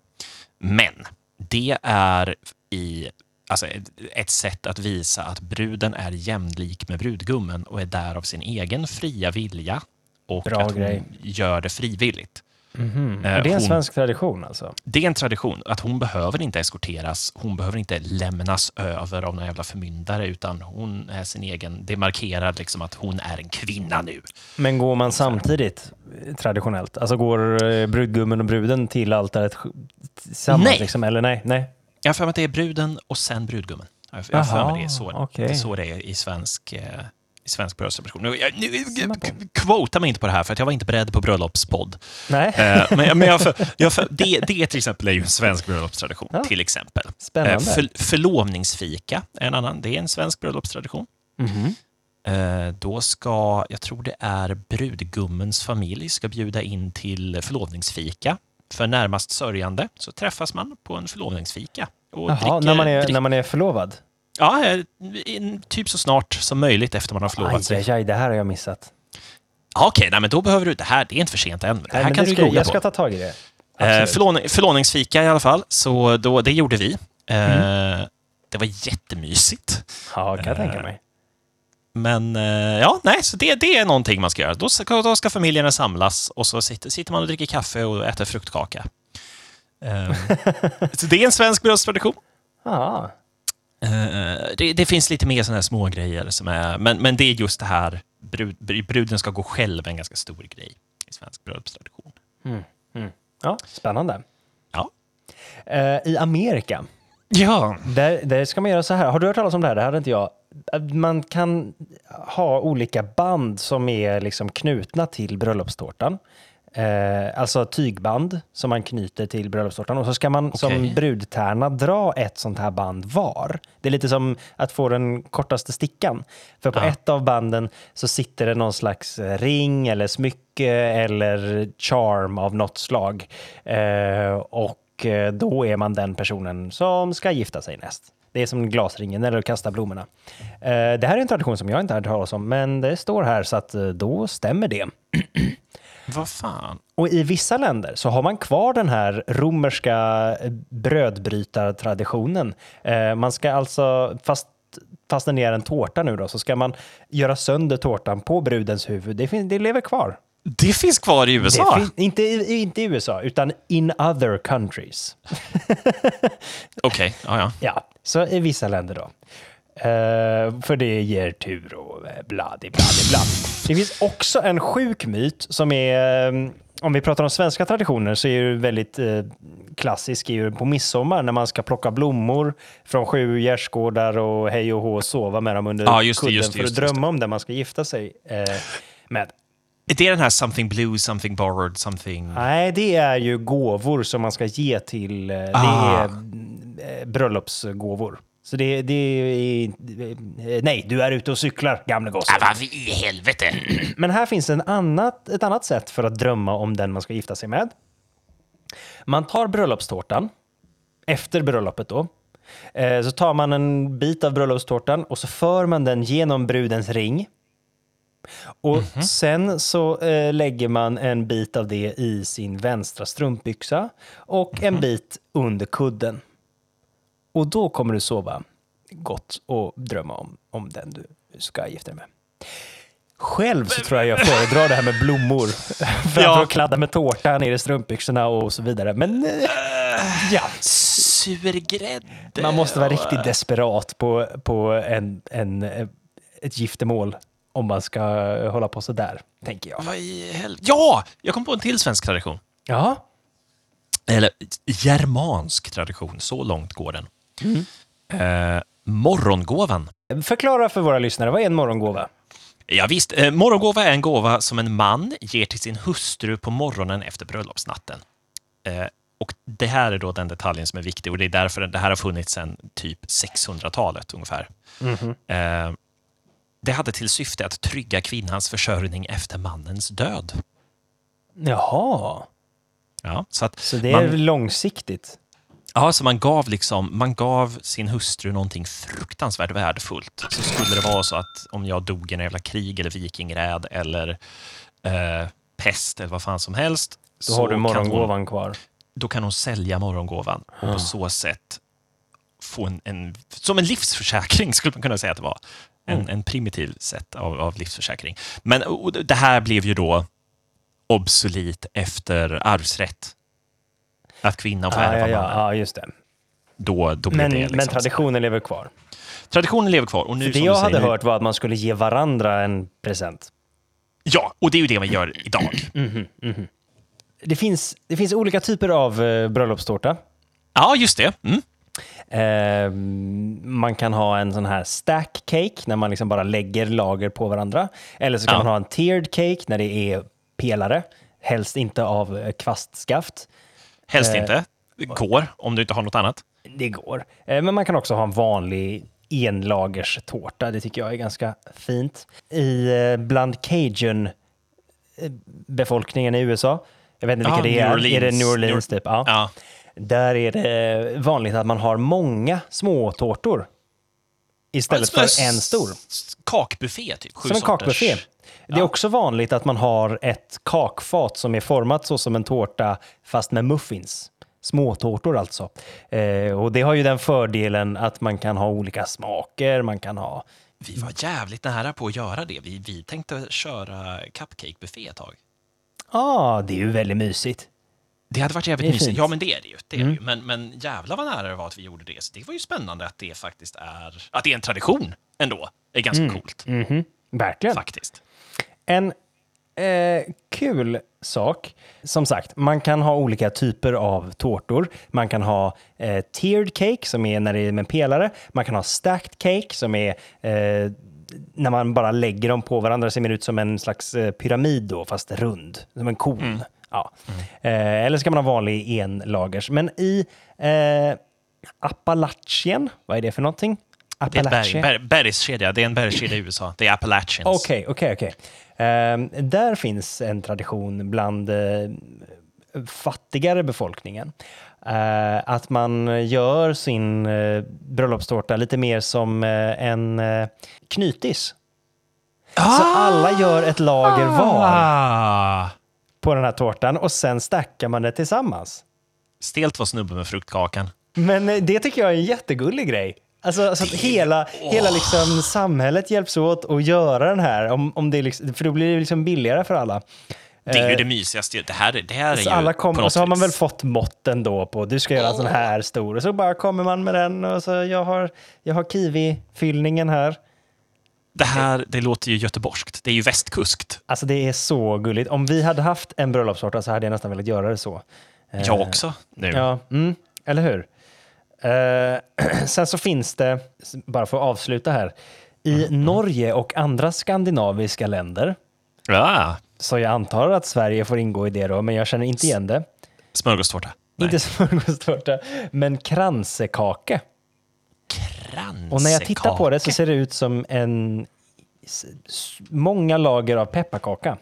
Men det är i alltså ett, ett sätt att visa att bruden är jämlik med brudgummen och är där av sin egen fria vilja och Bra att hon grej. gör det frivilligt. Mhm. Eh, det är en hon- svensk tradition alltså? Det är en tradition att hon behöver inte eskorteras, hon behöver inte lämnas över av någon jävla förmyndare, utan hon är sin egen, det markerar liksom att hon är en kvinna nu. Men går man samtidigt eh, traditionellt? Alltså går eh, brudgummen och bruden till altaret tillsammans? Nej. Liksom, eller nej? nej? Jag har för mig att det är bruden och sen brudgummen. Jag har för mig det är så, okej. det är så det är i svensk, eh, i svensk bröllopstradition. Nu, jag- nu, kvota mig inte på det här, för att jag var inte beredd på bröllopspodd. Nej? Eh, men men jag, för, <laughs> jag för, det, det till exempel är ju en svensk bröllopstradition, Ja. till exempel. Spännande. Eh, för, förlovningsfika är en annan, det är en svensk bröllopstradition. Mhm. Eh, då ska, jag tror det är brudgummens familj, ska bjuda in till förlovningsfika. För närmast sörjande så träffas man på en förlovningsfika. Och Jaha, dricker, när, man är, när man är förlovad? Ja, eh, typ så snart som möjligt efter man har förlovat Aj, sig. aj, aj, det här har jag missat. Okej, nej, men då behöver du... Det här det är inte för sent än. Det här Nej, kan du ska, googla jag ska på. ta tag i det. Eh, förlåning, förlovningsfika i alla fall, så då, det gjorde vi. Eh, Mm. Det var jättemysigt. Ja, kan jag tänka eh, mig. Men eh, ja, nej, så det, det är någonting man ska göra. Då ska, då ska familjerna samlas och så sitter, sitter man och dricker kaffe och äter fruktkaka. <laughs> Så det är en svensk bröllopstradition. Ja, det, det finns lite mer sådana här små grejer som är, men, men det är just det här, brud, bruden ska gå själv, en ganska stor grej i svensk bröllopstradition. Ja, spännande. Ja. Eh, I Amerika, Ja. där, där ska man göra så här. Har du hört talas om det här? Det hade inte jag. Man kan ha olika band som är liksom knutna till bröllopstårtan. Eh, alltså tygband som man knyter till bröllopstårtan och så ska man som Okej. brudtärna dra ett sånt här band var. Det är lite som att få den kortaste stickan. För på Ja. ett av banden så sitter det någon slags ring eller smycke eller charm av något slag. Eh, och eh, då är man den personen som ska gifta sig näst. Det är som glasringen eller att kasta blommorna. Eh, det här är en tradition som jag inte har hört talas om, men det står här så att eh, då stämmer det. <clears throat> Vad fan? Och i vissa länder så har man kvar den här romerska brödbrytartraditionen. Eh, man ska alltså, fast, fast den är en tårta nu då, så ska man göra sönder tårtan på brudens huvud. Det, fin- det lever kvar. Det finns kvar i USA? fin- inte, i- inte i USA, utan in other countries. <laughs> Okej, ja, ja. Ja, så i vissa länder då. Eh, för det ger tur och eh, bla, di, bla, di, bla. Det finns också en sjuk myt som är, eh, om vi pratar om svenska traditioner så är det väldigt eh, klassisk är på midsommar när man ska plocka blommor från sju gärdsgårdar och hej och hå och sova med dem under Ja, just det, kudden just det, för just att det, just drömma om den man ska gifta sig med. Det är den här something blue, something borrowed, something... Nej, det är ju gåvor som man ska ge till... eh, Det Ah. är bröllopsgåvor. Så det, det är... eh, Nej, du är ute och cyklar, gamle gosse. Ah, vad i helvete? <clears throat> Men här finns en annat, ett annat sätt för att drömma om den man ska gifta sig med. Man tar bröllopstårtan, efter bröllopet då. Eh, Så tar man en bit av bröllopstårtan och så för man den genom brudens ring. Och sen så eh, lägger man en bit av det i sin vänstra strumpbyxa och en bit under kudden. Och då kommer du sova gott och drömma om, om den du ska gifta dig med. Själv så tror jag jag föredrar det här med blommor <laughs> framför Ja. att kladda med tårta ner i strumpbyxorna och så vidare. Men eh, ja, Surgrädde. man måste vara riktigt desperat på, på en, en, ett giftermål om man ska hålla på så där, tänker jag. Vad i helvete? Ja! Jag kom på en till svensk tradition. Ja, Eller germansk tradition, så långt går den. Eh, morgongåvan. förklara för våra lyssnare, vad är en morgongåva? Ja, visst, eh, morgongåva är en gåva som en man ger till sin hustru på morgonen efter bröllopsnatten. Eh, och det här är då den detaljen som är viktig och det är därför det här har funnits sedan typ 600-talet ungefär. Eh, det hade till syfte att trygga kvinnans försörjning efter mannens död. Jaha, Ja, så att så det är man, långsiktigt. Ja, så man gav liksom, man gav sin hustru någonting fruktansvärt värdefullt. Så skulle det vara så att om jag dog i en jävla krig eller vikingräd eller eh, pest eller vad fan som helst. Då så har du kan hon- morgongåvan kvar. då kan hon sälja morgongåvan och på så sätt få en, en, som en livsförsäkring skulle man kunna säga att det var. En, en primitiv sätt av, av livsförsäkring. Men det här blev ju då obsolit efter arvsrätt. Att kvinnan får ärva ja, ja, mannen. ja, just det. Då, då blev Men, det liksom men traditionen lever kvar. Traditionen lever kvar. Och nu, För det jag hade säger, nu- hört var att man skulle ge varandra en present. Ja, och det är ju det man gör idag. <clears throat> Det finns, det finns olika typer av eh, bröllopstårta. Ja, just det. Mm. Eh, man kan ha en sån här stack cake när man liksom bara lägger lager på varandra. Eller så kan Ja. man ha en tiered cake när det är pelare. Helst inte av eh, kvastskaft. Helst Eh, inte. Det går, om du inte har något annat. Det går. Eh, Men man kan också ha en vanlig enlagers tårta. Det tycker jag är ganska fint. I eh, bland cajun befolkningen i USA. Jag vet inte vilka det New är. Orleans. Är det New Orleans New- typ? Ja. Ja. Där är det vanligt att man har många små tårtor istället för en stor. Kakbuffé, typ. Sju Som en sorters- kakbuffé. Det är också vanligt att man har ett kakfat som är format så som en tårta fast med muffins. Småtårtor alltså. Eh, och det har ju den fördelen att man kan ha olika smaker, man kan ha... Vi var jävligt nära på att göra det. Vi, vi tänkte köra cupcake-buffé ett tag. Ja, ah, det är ju väldigt mysigt. Det hade varit Det jävligt mysigt. Ja, men det är det ju. Det är det ju. Men, men jävlar vad nära det var att vi gjorde det. Så det var ju spännande att det faktiskt är... Att det är en tradition ändå. är ganska coolt. Mhm, Verkligen. Faktiskt. En Eh, kul sak. Som sagt, man kan ha olika typer av tårtor. Man kan ha eh, tiered cake som är när det är med pelare. Man kan ha stacked cake som är eh, när man bara lägger dem på varandra ser det ut som en slags eh, pyramid då, fast rund. Som en kon. Ja. Eh, eller så kan man ha vanlig enlagers. Men i eh, Appalachien, vad är det för någonting? Det är en berg, berg, bergskedja. Det är en bergskedja i USA. Det är Appalachians. Okej, okej, okej. Ehm, Där finns en tradition bland eh, fattigare befolkningen. Eh, att man gör sin eh, bröllopstårta lite mer som eh, en knytis. Så alla gör ett lager var Ah! på den här tårtan och sen stackar man det tillsammans. Stelt var snubben med fruktkakan. Men det tycker jag är en jättegullig grej. Alltså, så att hela, hela liksom samhället hjälps åt att göra den här, om, om det liksom, för då blir det liksom billigare för alla. Det är ju Eh, det mysigaste. Det här, det här är Så ju alla kom, och så har man väl fått måtten då på du ska göra en sån här stor och så bara kommer man med den och så jag har, jag har kiwi-fyllningen här. Det här, det låter ju göteborgskt. Det är ju västkuskt. Alltså det är så gulligt. Om vi hade haft en bröllopstårta så hade jag nästan velat göra det så. Eh, Jag också nu. Ja, mm, eller hur? Eh, <clears throat> sen så finns det, bara för att avsluta här, i Mm, Norge och andra skandinaviska länder, Ja. så jag antar att Sverige får ingå i det då, men jag känner inte igen det. Smörgåstårta. Nej. Inte <laughs> smörgåstårta, men kransekake. Och när jag tittar på det så ser det ut som en många lager av pepparkaka.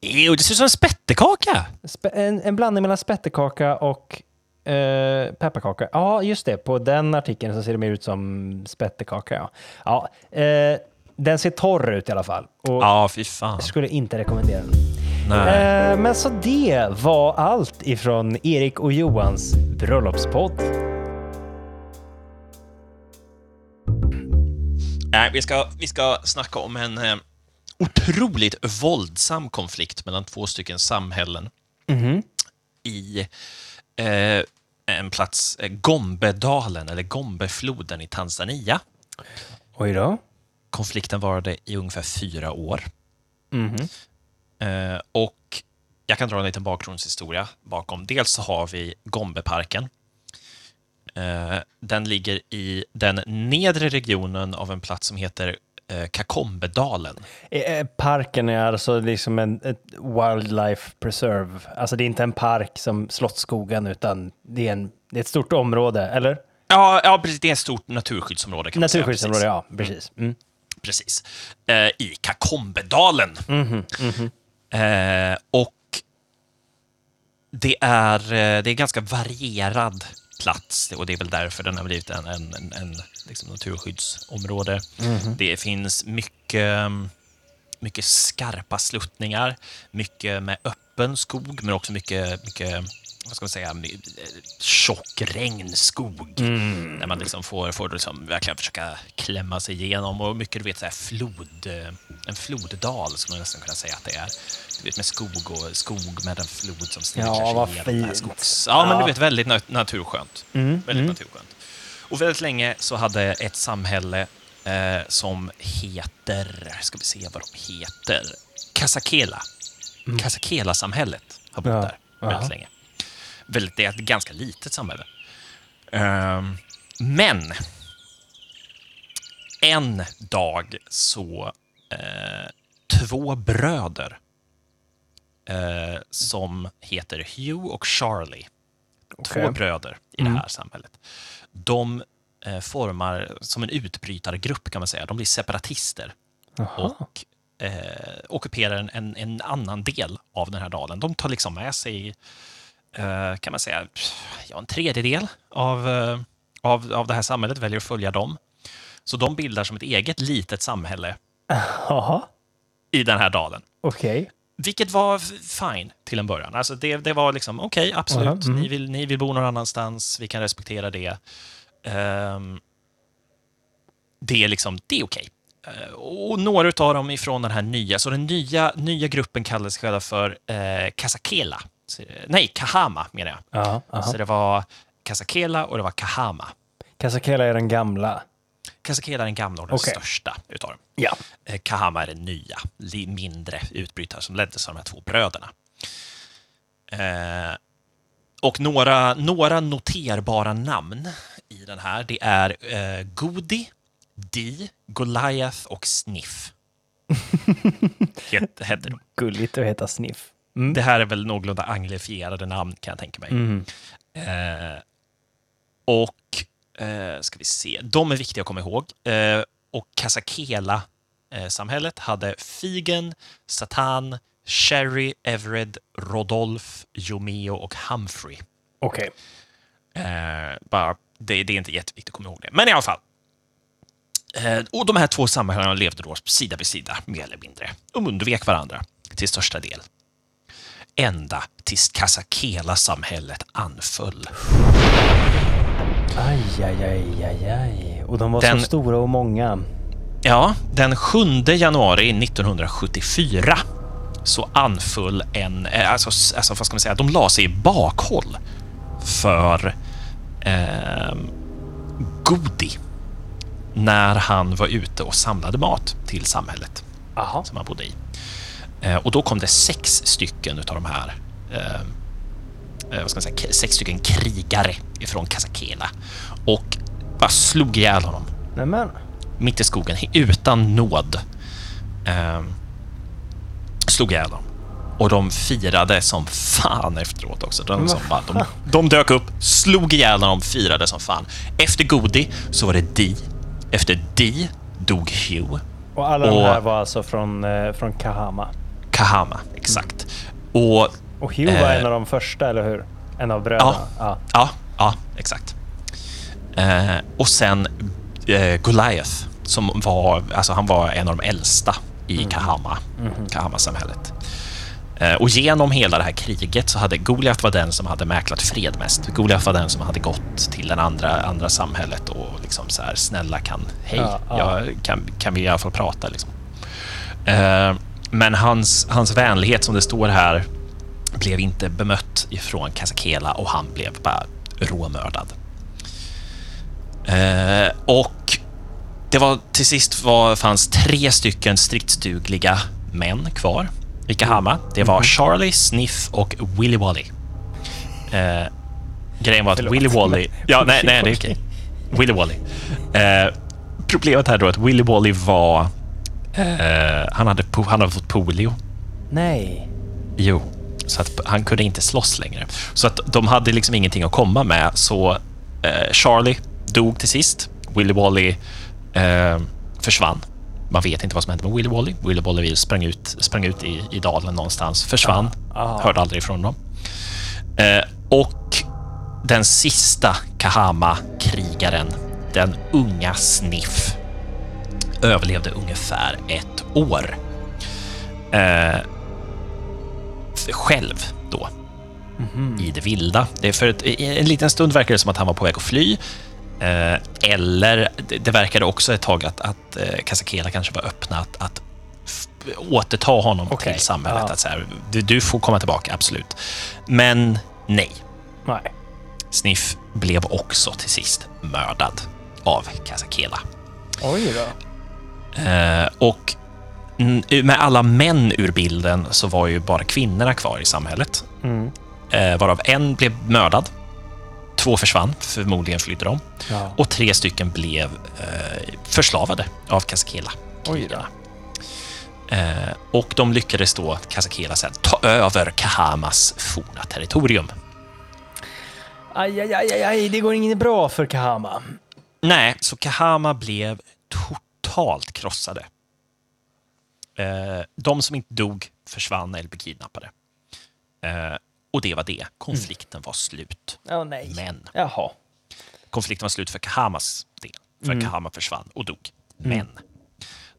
Jo, det ser ut som en spettekaka. Spe- En, en blandning mellan spettekaka och eh, pepparkaka. Ja, just det. På den artikeln så ser det mer ut som spettekaka. Ja. Ja, eh, den ser torr ut i alla fall. Och Ja, fy fan. jag skulle inte rekommendera den. Nej. Eh, men så det var allt ifrån Erik och Johans bröllopspodd. Nej, vi ska, vi ska snacka om en eh, otroligt våldsam konflikt mellan två stycken samhällen i eh, en plats, eh, Gombedalen, eller Gombefloden i Tanzania. Oj då. Konflikten varade i ungefär fyra år. Eh, och jag kan dra en liten bakgrundshistoria bakom. Dels så har vi Gombeparken. Eh, den ligger i den nedre regionen av en plats som heter Kakombedalen. Eh, eh, Parken är alltså liksom en ett wildlife preserve. Alltså det är inte en park som Slottsskogen utan det är, en, det är ett stort område, eller? Ja, ja precis, det är ett stort naturskyddsområde. Kan man säga, Naturskyddsområde, ja. Precis. Mm. precis. Eh, I Kakombedalen. Eh, och det är, eh, det är ganska varierad plats och det är väl därför den har blivit en, en, en, en liksom naturskyddsområde. Det finns mycket, mycket skarpa sluttningar, mycket med öppen skog, men också mycket, mycket vad ska man säga, tjock regnskog. Där man liksom får, får liksom verkligen försöka klämma sig igenom. Och mycket, du vet, så här flod, eh, en floddal skulle man nästan kunna säga att det är. Du vet, med skog och skog med en flod som snirklar Ja, sig igenom. det här fint. Skogs... Ja, men Ja. du vet, väldigt nat- naturskönt. Mm, Väldigt naturskönt. Och väldigt länge så hade ett samhälle eh, som heter, ska vi se vad de heter, Kasakela. Kasakela-samhället har bott Ja, där väldigt aha. länge. Väldigt, det är ett ganska litet samhälle. Ehm, men en dag så eh, två bröder eh, som heter Hugh och Charlie, två Okej. bröder i det här samhället, de eh, formar som en utbrytargrupp kan man säga. De blir separatister och eh, ockuperar en, en, annan del av den här dalen. De tar liksom med sig, kan man säga, ja, en tredjedel av, eh, av, av det här samhället, väljer att följa dem. Så de bildar som ett eget litet samhälle Jaha, i den här dalen. okej. Vilket var fine till en början. Alltså det, det var liksom, okej, absolut, Aha, mm. ni, vill, ni vill bo någon annanstans, vi kan respektera det. Ehm, det är liksom, det är okej. Eh, och några av dem ifrån den här nya, så den nya, nya gruppen kallades själva för eh, Kasakela. Nej, Kahama menar jag. Ja, aha. Så det var Kasakela och det var Kahama. Kasakela är den gamla. Kasakela är den gamla och den Okej. största utav dem. Ja. Eh, Kahama är den nya, mindre utbrytare som leddes av de här två bröderna. Eh, och några, några noterbara namn i den här, det är eh, Godi, Di, Goliath och Sniff. <laughs> Het, hette de. Gulligt att heta Sniff. Mm. Det här är väl någorlunda anglifierade namn kan jag tänka mig. Mm. Eh, och eh, ska vi se, de är viktiga att komma ihåg. Eh, och Kasakela-samhället hade Figen, Satan, Sherry, Everett, Rodolf, Jomeo och Humphrey. Okej. Eh, bara, det, det är inte jätteviktigt att komma ihåg det. Men i alla fall. Eh, och de här två samhällena levde då sida vid sida, mer eller mindre. De undvek varandra till största del. Ända tills Kasakela-samhället anföll. Aj, aj, aj, aj, aj. Och de var Den- så stora och många. Ja, den 7 januari 1974 så anföll en, eh, alltså, alltså vad ska man säga, de la sig i bakhåll för eh, Godi när han var ute och samlade mat till samhället Aha. som han bodde i. Eh, och då kom det sex stycken utav de här eh, eh, vad ska man säga, sex stycken krigare ifrån Kasakela och bara slog ihjäl honom Nämen. mitt i skogen utan nåd. Eh, slog ihjäl dem. Och de firade som fan efteråt också. De, som bara, de, de dök upp, slog ihjäl dem, firade som fan. Efter Godi så var det Di. Efter Di dog Hugh. Och alla de Och- här var alltså från, från Kahama. Kahama, exakt. Och Och Hugh var Eh. en av de första, eller hur? En av bröderna. Ja. Ja, ja, exakt. Eh, och sen eh, Goliath, som var, alltså han var en av de äldsta i Kahama, Kahama-samhället. Eh, och genom hela det här kriget så hade Goliath var den som hade mäklat fred mest. Goliath var den som hade gått till den andra, andra samhället och liksom så här, snälla kan, hej, Ja, ja. Jag, kan, kan vi i alla fall prata liksom. Eh, men hans, hans vänlighet som det står här blev inte bemött ifrån Kasakela och han blev bara råmördad. Eh, och det var till sist var, fanns tre stycken stridsdugliga män kvar i Kahama. Det var Charlie, Sniff och Willy Wally. Eh, grejen var att. Willy Wally... Ja, nej, nej, det är okej. <laughs> Willy Wally. Eh, problemet här då är att Willy Wally var... Eh, han, hade, han hade fått polio. Nej. Jo, så att han kunde inte slåss längre. Så att de hade liksom ingenting att komma med, så eh, Charlie dog till sist. Willy Wally eh, försvann. Man vet inte vad som hände med Willy Wally. Willy Wally sprang ut, sprang ut i, i dalen någonstans, försvann, Ah. hörde aldrig ifrån dem. Eh, och den sista Kahama-krigaren, den unga Sniff, överlevde ungefär ett år. Eh, själv då. I det vilda. Det är för ett, en liten stund verkar det som att han var på väg att fly. Eh, eller det, det verkade också ett tag att, att eh, Kasakela kanske var öppna att, att återta honom Okej, till samhället. ja. Att så här, du, du får komma tillbaka, absolut. Men nej. Nej. Sniff blev också till sist mördad av Kasakela. Oj då. Eh, och med alla män ur bilden så var ju bara kvinnorna kvar i samhället. Mm. Eh, varav en blev mördad. Två försvann, förmodligen flydde de. Ja. Och tre stycken blev eh, förslavade av Kasakela. Oj då. Eh, och de lyckades då, Kasakela, sen ta över Kahamas forna territorium. Aj, aj, aj, aj, aj, det går inte bra för Kahama. Nej, så Kahama blev totalt krossade. Eh, de som inte dog försvann eller blev kidnappade. Eh, och det var det. Konflikten var slut. Nej. Men Jaha. konflikten var slut för Kahamas del. För Kahama försvann och dog. Men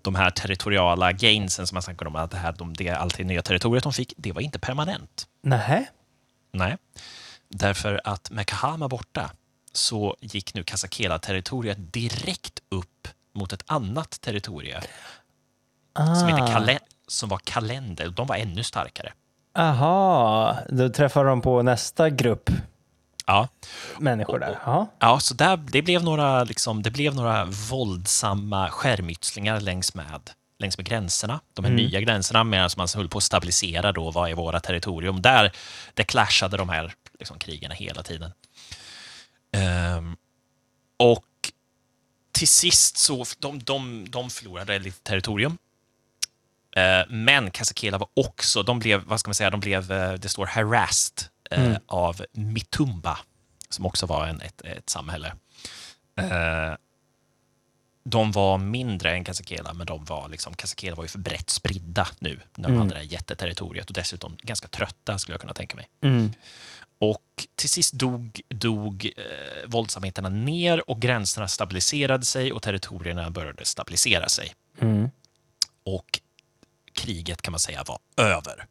de här territoriala gainsen som man snackade om, att det, här, de, det alltid nya territoriet de fick, det var inte permanent. Nähä? Nej, därför att med Kahama borta så gick nu Kasakela-territoriet direkt upp mot ett annat territorium Ah. som, heter Kale- som var Kalender. De var ännu starkare. Aha, då träffar de på nästa grupp. Ja. människor där. Ja. Ja, så där, det, blev några, liksom, det blev några våldsamma skärmytslingar längs med, längs med gränserna. De här Mm. nya gränserna, medan man höll på att stabilisera då, vad är våra territorium. Där det clashade de här liksom, krigen hela tiden. Ehm, och till sist så, de, de, de förlorade lite territorium. Eh, men Kasakela var också, de blev, vad ska man säga, de blev, eh, det står harassed eh, Mm. av Mitumba, som också var en, ett, ett samhälle. De var mindre än Kasakela, men de var liksom, Kasakela var ju för brett spridda nu när de Mm. hade det här jätteterritoriet och dessutom ganska trötta skulle jag kunna tänka mig. Mm. Och till sist dog, dog eh, våldsamheterna ner och gränserna stabiliserade sig och territorierna började stabilisera sig. Mm. Och kriget kan man säga var över.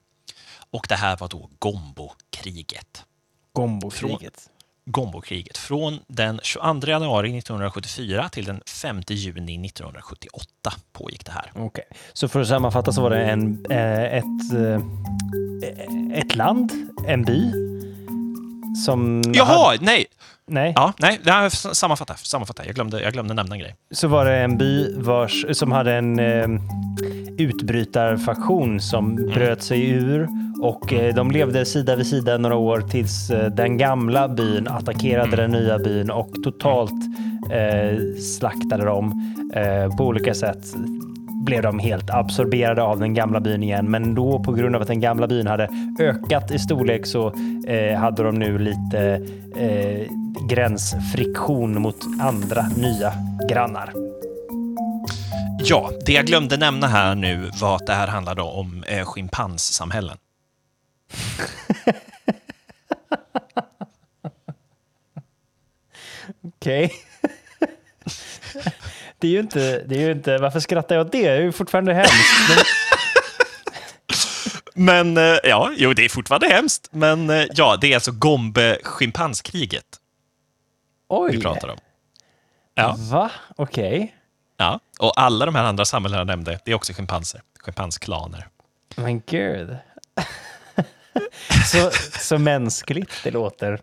Och det här var då Gombo-kriget. Gombokriget. Gombokriget från den 22 januari 1974 till den 5 juni 1978 pågick det här. Okej. Så för att sammanfatta så var det en, eh, ett, eh, ett land, en by, som... Jaha, hade- nej! nej. Ja, nej, det här, sammanfatta, sammanfatta. Jag glömde, jag glömde nämna en grej. Så var det en by vars, som hade en eh, utbrytarfaktion som bröt sig ur och eh, de levde sida vid sida några år tills eh, den gamla byn attackerade den nya byn och totalt eh, slaktade dem eh, på olika sätt. Blev de helt absorberade av den gamla byn igen, men då på grund av att den gamla byn hade ökat i storlek så eh, hade de nu lite eh, gränsfriktion mot andra nya grannar. Ja, det jag glömde nämna här nu var att det här handlade om eh, schimpanssamhällen. <laughs> Okej. Det är ju inte, det är ju inte, varför skrattar jag åt det? Det är ju fortfarande hemskt. Men, <laughs> Men eh, ja, jo, det är fortfarande hemskt. Men eh, ja, det är alltså Gombe-schimpanskriget oj, vi pratar om. Ja, va? Okej. ja, och alla de här andra samhällena jag nämnde, det är också schimpanser. Schimpansklaner. Men gud. så, så mänskligt det låter.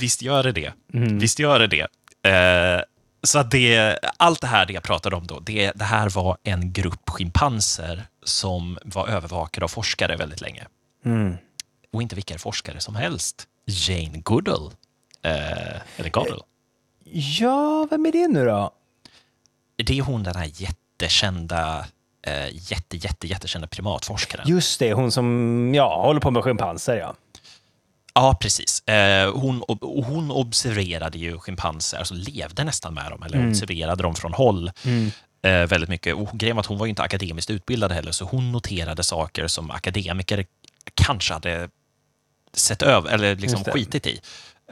Visst gör det det. Mm. Visst gör det det. Eh, så det, allt det här det jag pratade om då, det, det här var en grupp schimpanser som var övervakade av forskare väldigt länge. Mm. Och inte vilka forskare som helst. Jane Goodall. Eh, eller Goodall. Ja, vem är det nu då? Det är hon den här jättekända, eh, jätte, jätte, jättekända primatforskaren. Just det, hon som ja, håller på med schimpanser. Ja. Ja, precis. Eh, hon, hon observerade ju schimpanser, alltså levde nästan med dem, eller Mm. observerade dem från håll Mm. eh, väldigt mycket. Och grejen var att hon var inte akademiskt utbildad heller, så hon noterade saker som akademiker kanske hade sett över, eller liksom skitit i.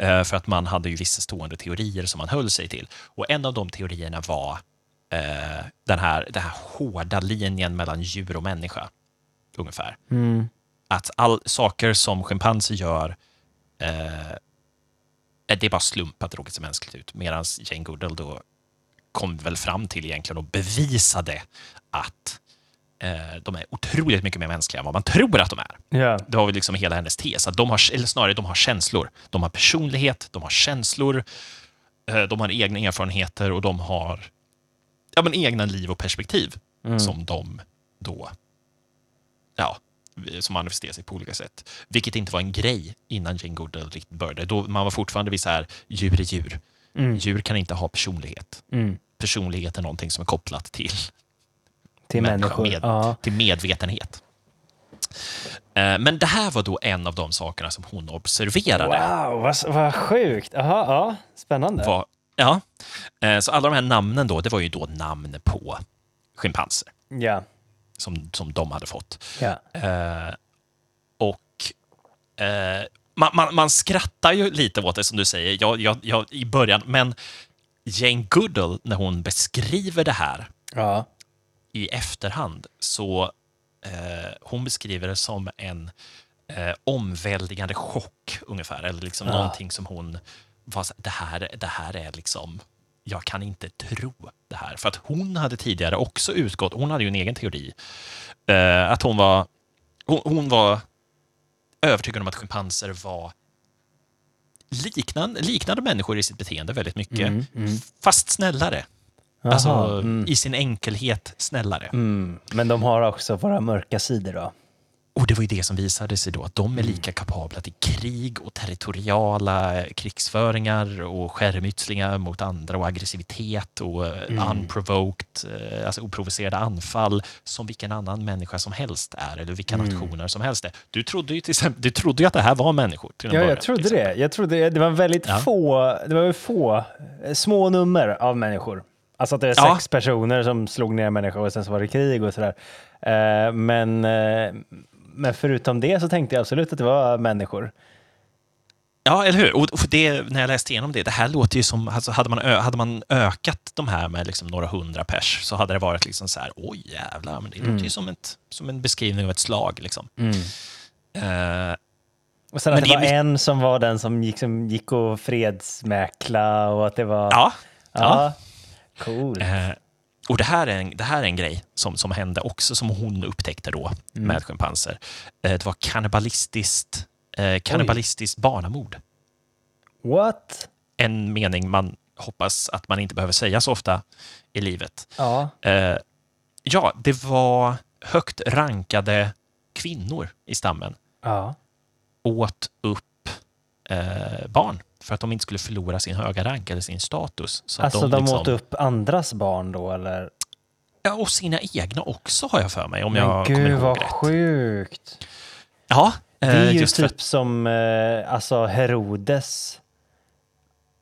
Eh, för att man hade ju vissa stående teorier som man höll sig till. Och en av de teorierna var den, här, den här hårda linjen mellan djur och människa, ungefär Mm. att all, saker som schimpanser gör, eh, det är bara slump att det råkar se mänskligt ut. Medan Jane Goodall då kom väl fram till egentligen och bevisade att eh, de är otroligt mycket mer mänskliga än vad man tror att de är. Ja. Det var väl liksom hela hennes tes, att de har, eller snarare de har känslor. De har personlighet, de har känslor, eh, de har egna erfarenheter och de har ja, men egna liv och perspektiv Mm. som de då, ja, som manifesterar sig på olika sätt. Vilket inte var en grej innan Jane Goodall riktigt började. Då man var fortfarande vid så här, djur är djur. Mm. Djur kan inte ha personlighet. Mm. Personlighet är någonting som är kopplat till, Till människor. med- Ja. till medvetenhet. Eh, Men det här var då en av de sakerna som hon observerade. Wow, vad, vad sjukt. Aha, ja, spännande. Var, ja. Eh, Så alla de här namnen då, det var ju då namn på schimpanser Ja. Som, som de hade fått. ja. Eh, och eh, man, man, man skrattar ju lite åt det som du säger jag, jag, jag, i början, men Jane Goodall, när hon beskriver det här Ja. i efterhand, så eh, hon beskriver det som en eh, omväldigande chock ungefär, eller liksom Ja. någonting som hon var så, det här, det här är liksom jag kan inte tro det här. För att hon hade tidigare också utgått, hon hade ju en egen teori, eh, att hon var, hon, hon var övertygad om att schimpanser var liknande, liknande människor i sitt beteende väldigt mycket, Mm, mm. fast snällare. Jaha, Alltså mm. i sin enkelhet snällare. Mm. Men de har också våra mörka sidor då? Och det var ju det som visade sig då, att de är Mm. lika kapabla till krig och territoriala krigsföringar och skärmytslingar mot andra och aggressivitet och eh, Mm. unprovoked, eh, alltså oprovocerade anfall som vilken annan människa som helst är, eller vilka Mm. nationer som helst är. Du trodde ju till exempel, du trodde ju att det här var människor. Till Ja, början, jag trodde det. Jag trodde det var väldigt Ja. få, det var få eh, små nummer av människor. Alltså att det var Ja. sex personer som slog ner människor och sen så var det krig och sådär. Men, men förutom det så tänkte jag absolut att det var människor. Ja, eller hur? Och det, när jag läste igenom det, det här låter ju som, alltså hade, man ö, hade man ökat de här med liksom några hundra pers så hade det varit liksom så här, oj jävlar, men det låter ju som, ett, som en beskrivning av ett slag. Liksom. Eh, Och sen att det det var är en som var den som gick, som gick och fredsmäkla och att det var... ja, ja. Cool. Eh, och det här är en, det här är en grej som, som hände också, som hon upptäckte då Mm. med schimpanser. Eh, det var kannibalistiskt, eh, kannibalistiskt barnamord. What? En mening man hoppas att man inte behöver säga så ofta i livet. Ja. Eh, ja, det var högt rankade kvinnor i stammen Ja. åt upp eh, barn för att de inte skulle förlora sin höga rank eller sin status. Så Alltså de, liksom- åt upp andras barn då eller? Ja, och sina egna också har jag för mig, om Men jag kommer gud ihåg vad rätt. sjukt. Ja, Det är eh, ju typ för som eh, alltså Herodes.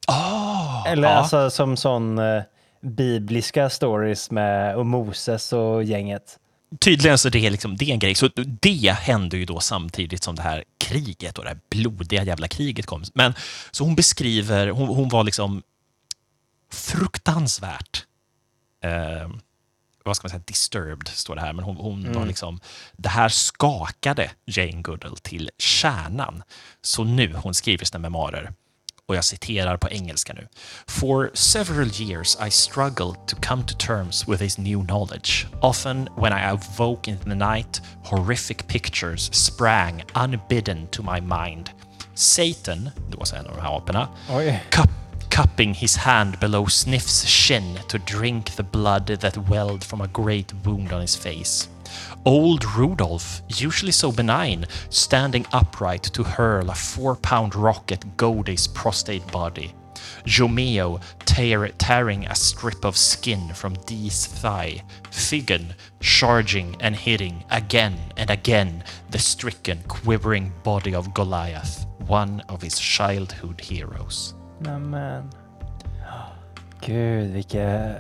Ah, Eller ja. alltså som sån eh, bibliska stories med och Moses och gänget. Tydligen så det är liksom, det en grej. Så det hände ju då samtidigt som det här kriget och det här blodiga jävla kriget kom. Men så hon beskriver, hon, hon var liksom fruktansvärt eh, vad ska man säga, disturbed, står det här, men hon, hon var liksom, det här skakade Jane Goodall till kärnan. Så nu, hon skriver sina memoarer, och jag citerar på engelska nu. For several years I struggled to come to terms with this new knowledge. Often when I awoke in the night, horrific pictures sprang unbidden to my mind. Satan, det var en av de här aporna, cup, cupping his hand below Sniff's shin to drink the blood that welled from a great wound on his face. Old Rudolph, usually so benign, standing upright to hurl a four pound rock at Godey's prostate body. Jomeo tear, tearing a strip of skin from Dee's thigh. Figgon charging and hitting again and again the stricken, quivering body of Goliath, one of his childhood heroes. Nämen. <gasps> Gud, vilka...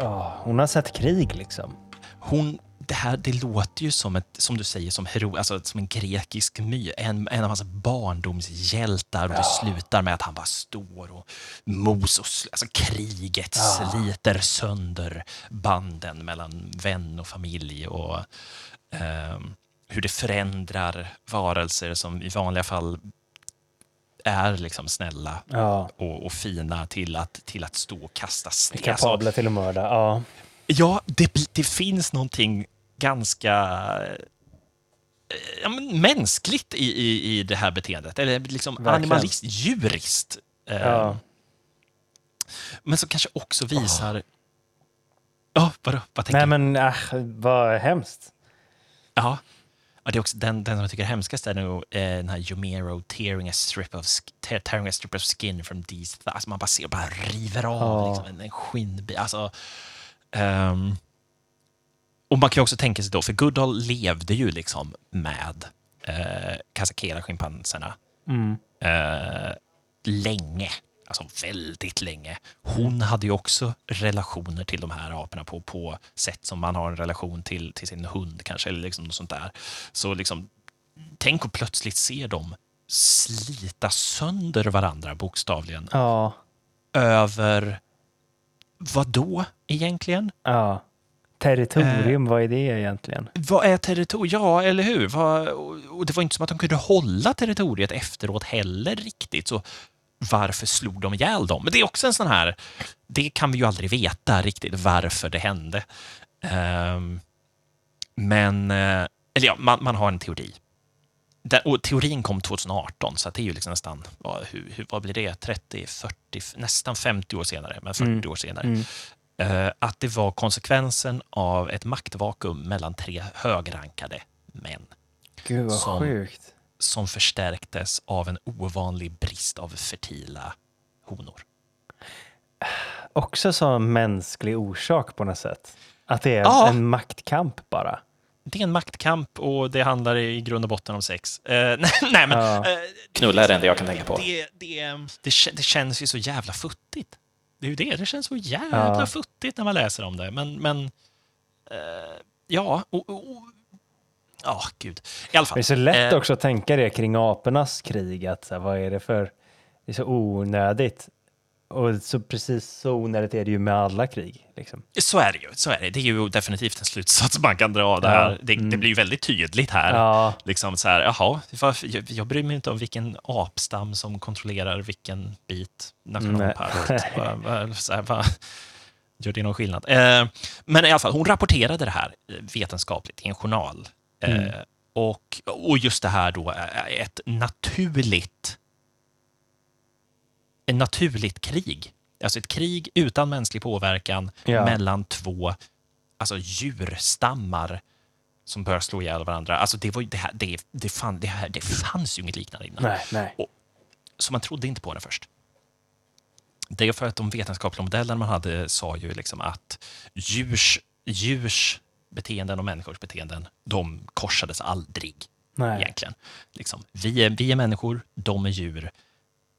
åh, hon har sett krig liksom. hon, det här det låter ju som, ett, som du säger, som, hero, alltså, som en grekisk my. En, en av hans barndomshjältar och det slutar med att han bara står och mos och alltså kriget sliter sönder banden mellan vän och familj och ehm, hur det förändrar varelser som i vanliga fall är liksom snälla Ja. och, och fina till att, till att stå och kasta sten. Kapabla till att mörda. Ja. Ja, det, det finns någonting ganska eh, ja, men mänskligt i, i, i det här beteendet. Eller liksom Verkligen. animalist, djuriskt. Eh, Ja. Men som kanske också visar... Ja, vadå? Vad tänker Nej du? men äh, vad hemskt. Ja. Ja, det är också den, den som jag tycker är hemskast är nog eh, den här Jomero tearing a strip of, tearing a strip of skin from these th- Alltså man bara ser, bara river av Ja. liksom, en, en skinnbit. Alltså, ehm, och man kan ju också tänka sig då, för Goodall levde ju liksom med eh, Kasakera-schimpanserna Mm. eh, länge. Alltså väldigt länge. Hon hade ju också relationer till de här aporna på, på sätt som man har en relation till, till sin hund kanske, eller liksom något sånt där. Så liksom, tänk att plötsligt se dem slita sönder varandra bokstavligen. Ja. Över vad då egentligen? Ja. Territorium, vad är det egentligen? Vad är territoriet? Ja, eller hur? Vad, och det var inte som att de kunde hålla territoriet efteråt heller riktigt. Så varför slog de ihjäl dem? Men det är också en sån här... Det kan vi ju aldrig veta riktigt varför det hände. Ehm, men... eh, Eller ja, man, man har en teori. och teorin kom 2018, så det är ju liksom nästan, vad, hur, vad blir det, 30, 40, nästan 50 år senare, men 40 Mm. år senare. Mm. Eh, att det var konsekvensen av ett maktvakuum mellan tre högrankade män Gud vad Som- sjukt. som förstärktes av en ovanlig brist av fertila honor. Också som mänsklig orsak på något sätt. Att det är Ja. en maktkamp bara. Det är en maktkamp och det handlar i grund och botten om sex. Eh, <laughs> nej, nej, men... Ja. eh, Knulla är det enda jag kan tänka på. Det, det, det, det känns ju så jävla futtigt. Det är ju det, det känns så jävla Ja. futtigt när man läser om det. Men, men eh, ja, och, och, ja, gud. I alla fall. Det är så lätt Eh, också att tänka det kring apornas krig. Att så här, vad är det för... Det är så onödigt. Och så precis så onödigt är det ju med alla krig. Liksom. Så är det ju. Så är det. det är ju definitivt en slutsats man kan dra av det här. Det, det mm. blir ju väldigt tydligt här. Ja, Liksom så här, jaha, jag, jag bryr mig inte om vilken apstam som kontrollerar vilken bit nationalpark. Gör det någon skillnad? Eh, men i alla fall, hon rapporterade det här vetenskapligt i en journal. Eh, Mm. och, och just det här då, ett naturligt ett naturligt krig. Alltså ett krig utan mänsklig påverkan Ja. mellan två alltså djurstammar som börjar slå ihjäl varandra. Alltså det, var det, här, det, det, fan, det, här, det fanns ju inget liknande innan. nej, nej. Så man trodde inte på det först. Det är för att de vetenskapliga modellerna man hade sa ju liksom att djurs, djurs beteenden och människors beteenden, de korsades aldrig nej. egentligen. Liksom, vi, är, vi är människor, de är djur.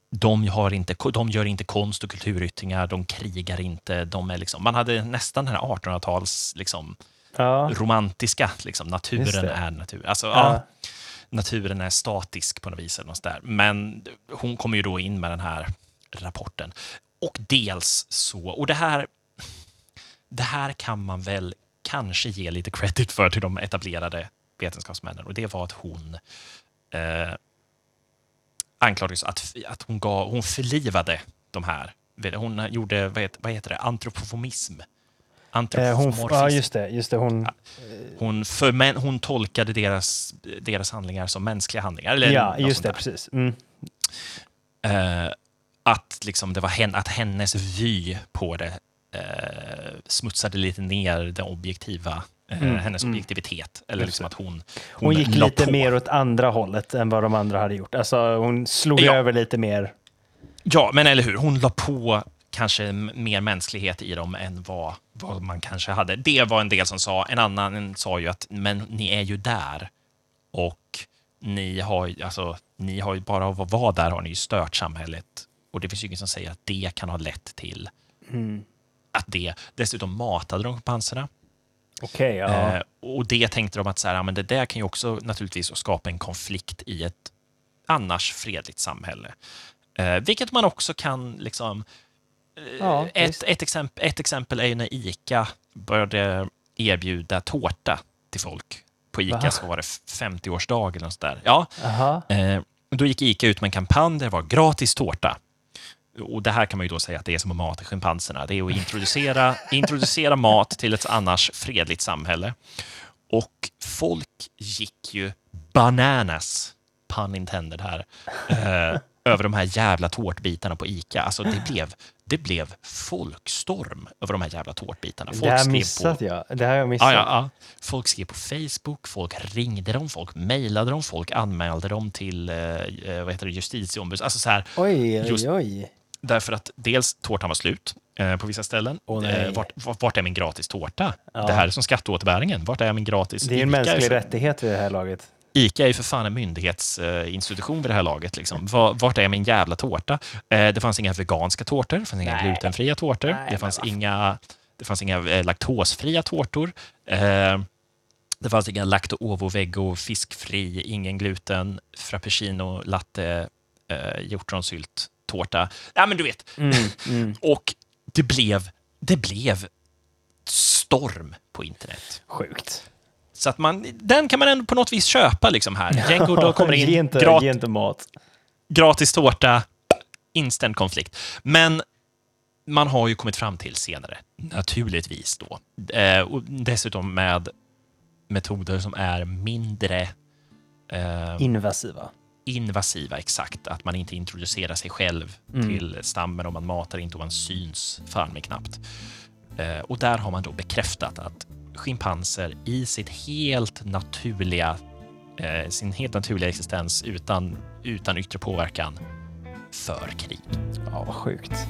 De, har inte, de gör inte konst och kulturyttringar, de krigar inte. De är liksom, man hade nästan den här 1800-tals liksom, Ja, romantiska, liksom, naturen är natur. Alltså, Ja. ja. naturen är statisk på något vis. Eller något där. Men hon kommer ju då in med den här rapporten. Och dels så, och det här, det här kan man väl kanske ge lite credit för till de etablerade vetenskapsmännen. Och det var att hon eh, anklagades att, att hon, gav, hon förlivade de här. Hon gjorde, vad heter, vad heter det, antropofomism. Eh, hon, ja, just det. Just det hon, Hon, för, men, hon tolkade deras, deras handlingar som mänskliga handlingar. Eller ja, just det. där. Precis. Mm. Eh, att, liksom, det var hen, att hennes vy på det eh, smutsade lite ner den objektiva, eh, Mm, hennes mm. objektivitet. Eller liksom att hon, Hon gick la lite på. mer åt andra hållet än vad de andra hade gjort. Alltså hon slog Ja. över lite mer. Ja, men eller hur. Hon la på kanske mer mänsklighet i dem än vad, vad man kanske hade. Det var en del som sa. En annan sa ju att men ni är ju där och ni har, alltså, ni har ju bara av att vara där har ni ju stört samhället. Och det finns ju ingen som säger att det kan ha lett till Mm. att det... Dessutom matade de schimpanserna. Okej, ja. Eh, och det tänkte de att så här, men det där kan ju också naturligtvis skapa en konflikt i ett annars fredligt samhälle. Eh, vilket man också kan liksom... eh, Ja, ett, ett, exempel, ett exempel är ju när ICA började erbjuda tårta till folk. På ICA så var det 50-årsdag eller något sånt där. Ja. Eh, då gick ICA ut med en kampanj där det var gratis tårta. Och det här kan man ju då säga att det är som att mata schimpanserna. Det är att introducera, <laughs> introducera mat till ett annars fredligt samhälle. Och folk gick ju bananas, pun intended här, eh, över de här jävla tårtbitarna på ICA. Alltså det blev, det blev folkstorm över de här jävla tårtbitarna. Det Folk har skrev missat på, jag. Det här har jag missat. Ja, ja, ja. Folk skrev på Facebook, folk ringde dem, folk mejlade dem, folk anmälde dem till eh, eh, vad heter det, justitieombuds... Alltså så här, Oj, Just- oj, oj. Därför att dels tårtan var slut eh, på vissa ställen. Nej. eh, vart, vart, är min gratis tårta? Ja. Det här är som skatteåterbäringen. Vart är min gratis... Det är en mänsklig för, rättighet vid det här laget. Ica är ju för fan en myndighetsinstitution vid det här laget. Liksom. Va- Vart är min jävla tårta? Eh, det fanns inga veganska tårtor, det fanns inga Nej. glutenfria tårtor, Nej, det fanns inga, det fanns inga eh, laktosfria tårtor. Eh, det fanns inga lacto ovo veggo, fiskfri, ingen gluten, frappuccino, latte, eh, hjortronsylt, tårta. Ja, men du vet. Mm, mm. <laughs> Och det blev, det blev storm på internet. Sjukt. Så att man, den kan man ändå på något vis köpa liksom här. <laughs> Goodall kommer in, ge, inte, grat, ge inte mat. gratis tårta, instant konflikt. Men man har ju kommit fram till senare, naturligtvis då, eh, och dessutom med metoder som är mindre Eh, Invasiva. Invasiva, exakt. Att man inte introducerar sig själv Mm. till stammen och man matar inte och man syns fan med knappt. Eh, och där har man då bekräftat att schimpanser i sitt helt naturliga, eh, sin helt naturliga existens utan, utan yttre påverkan för krig. Ja, vad sjukt.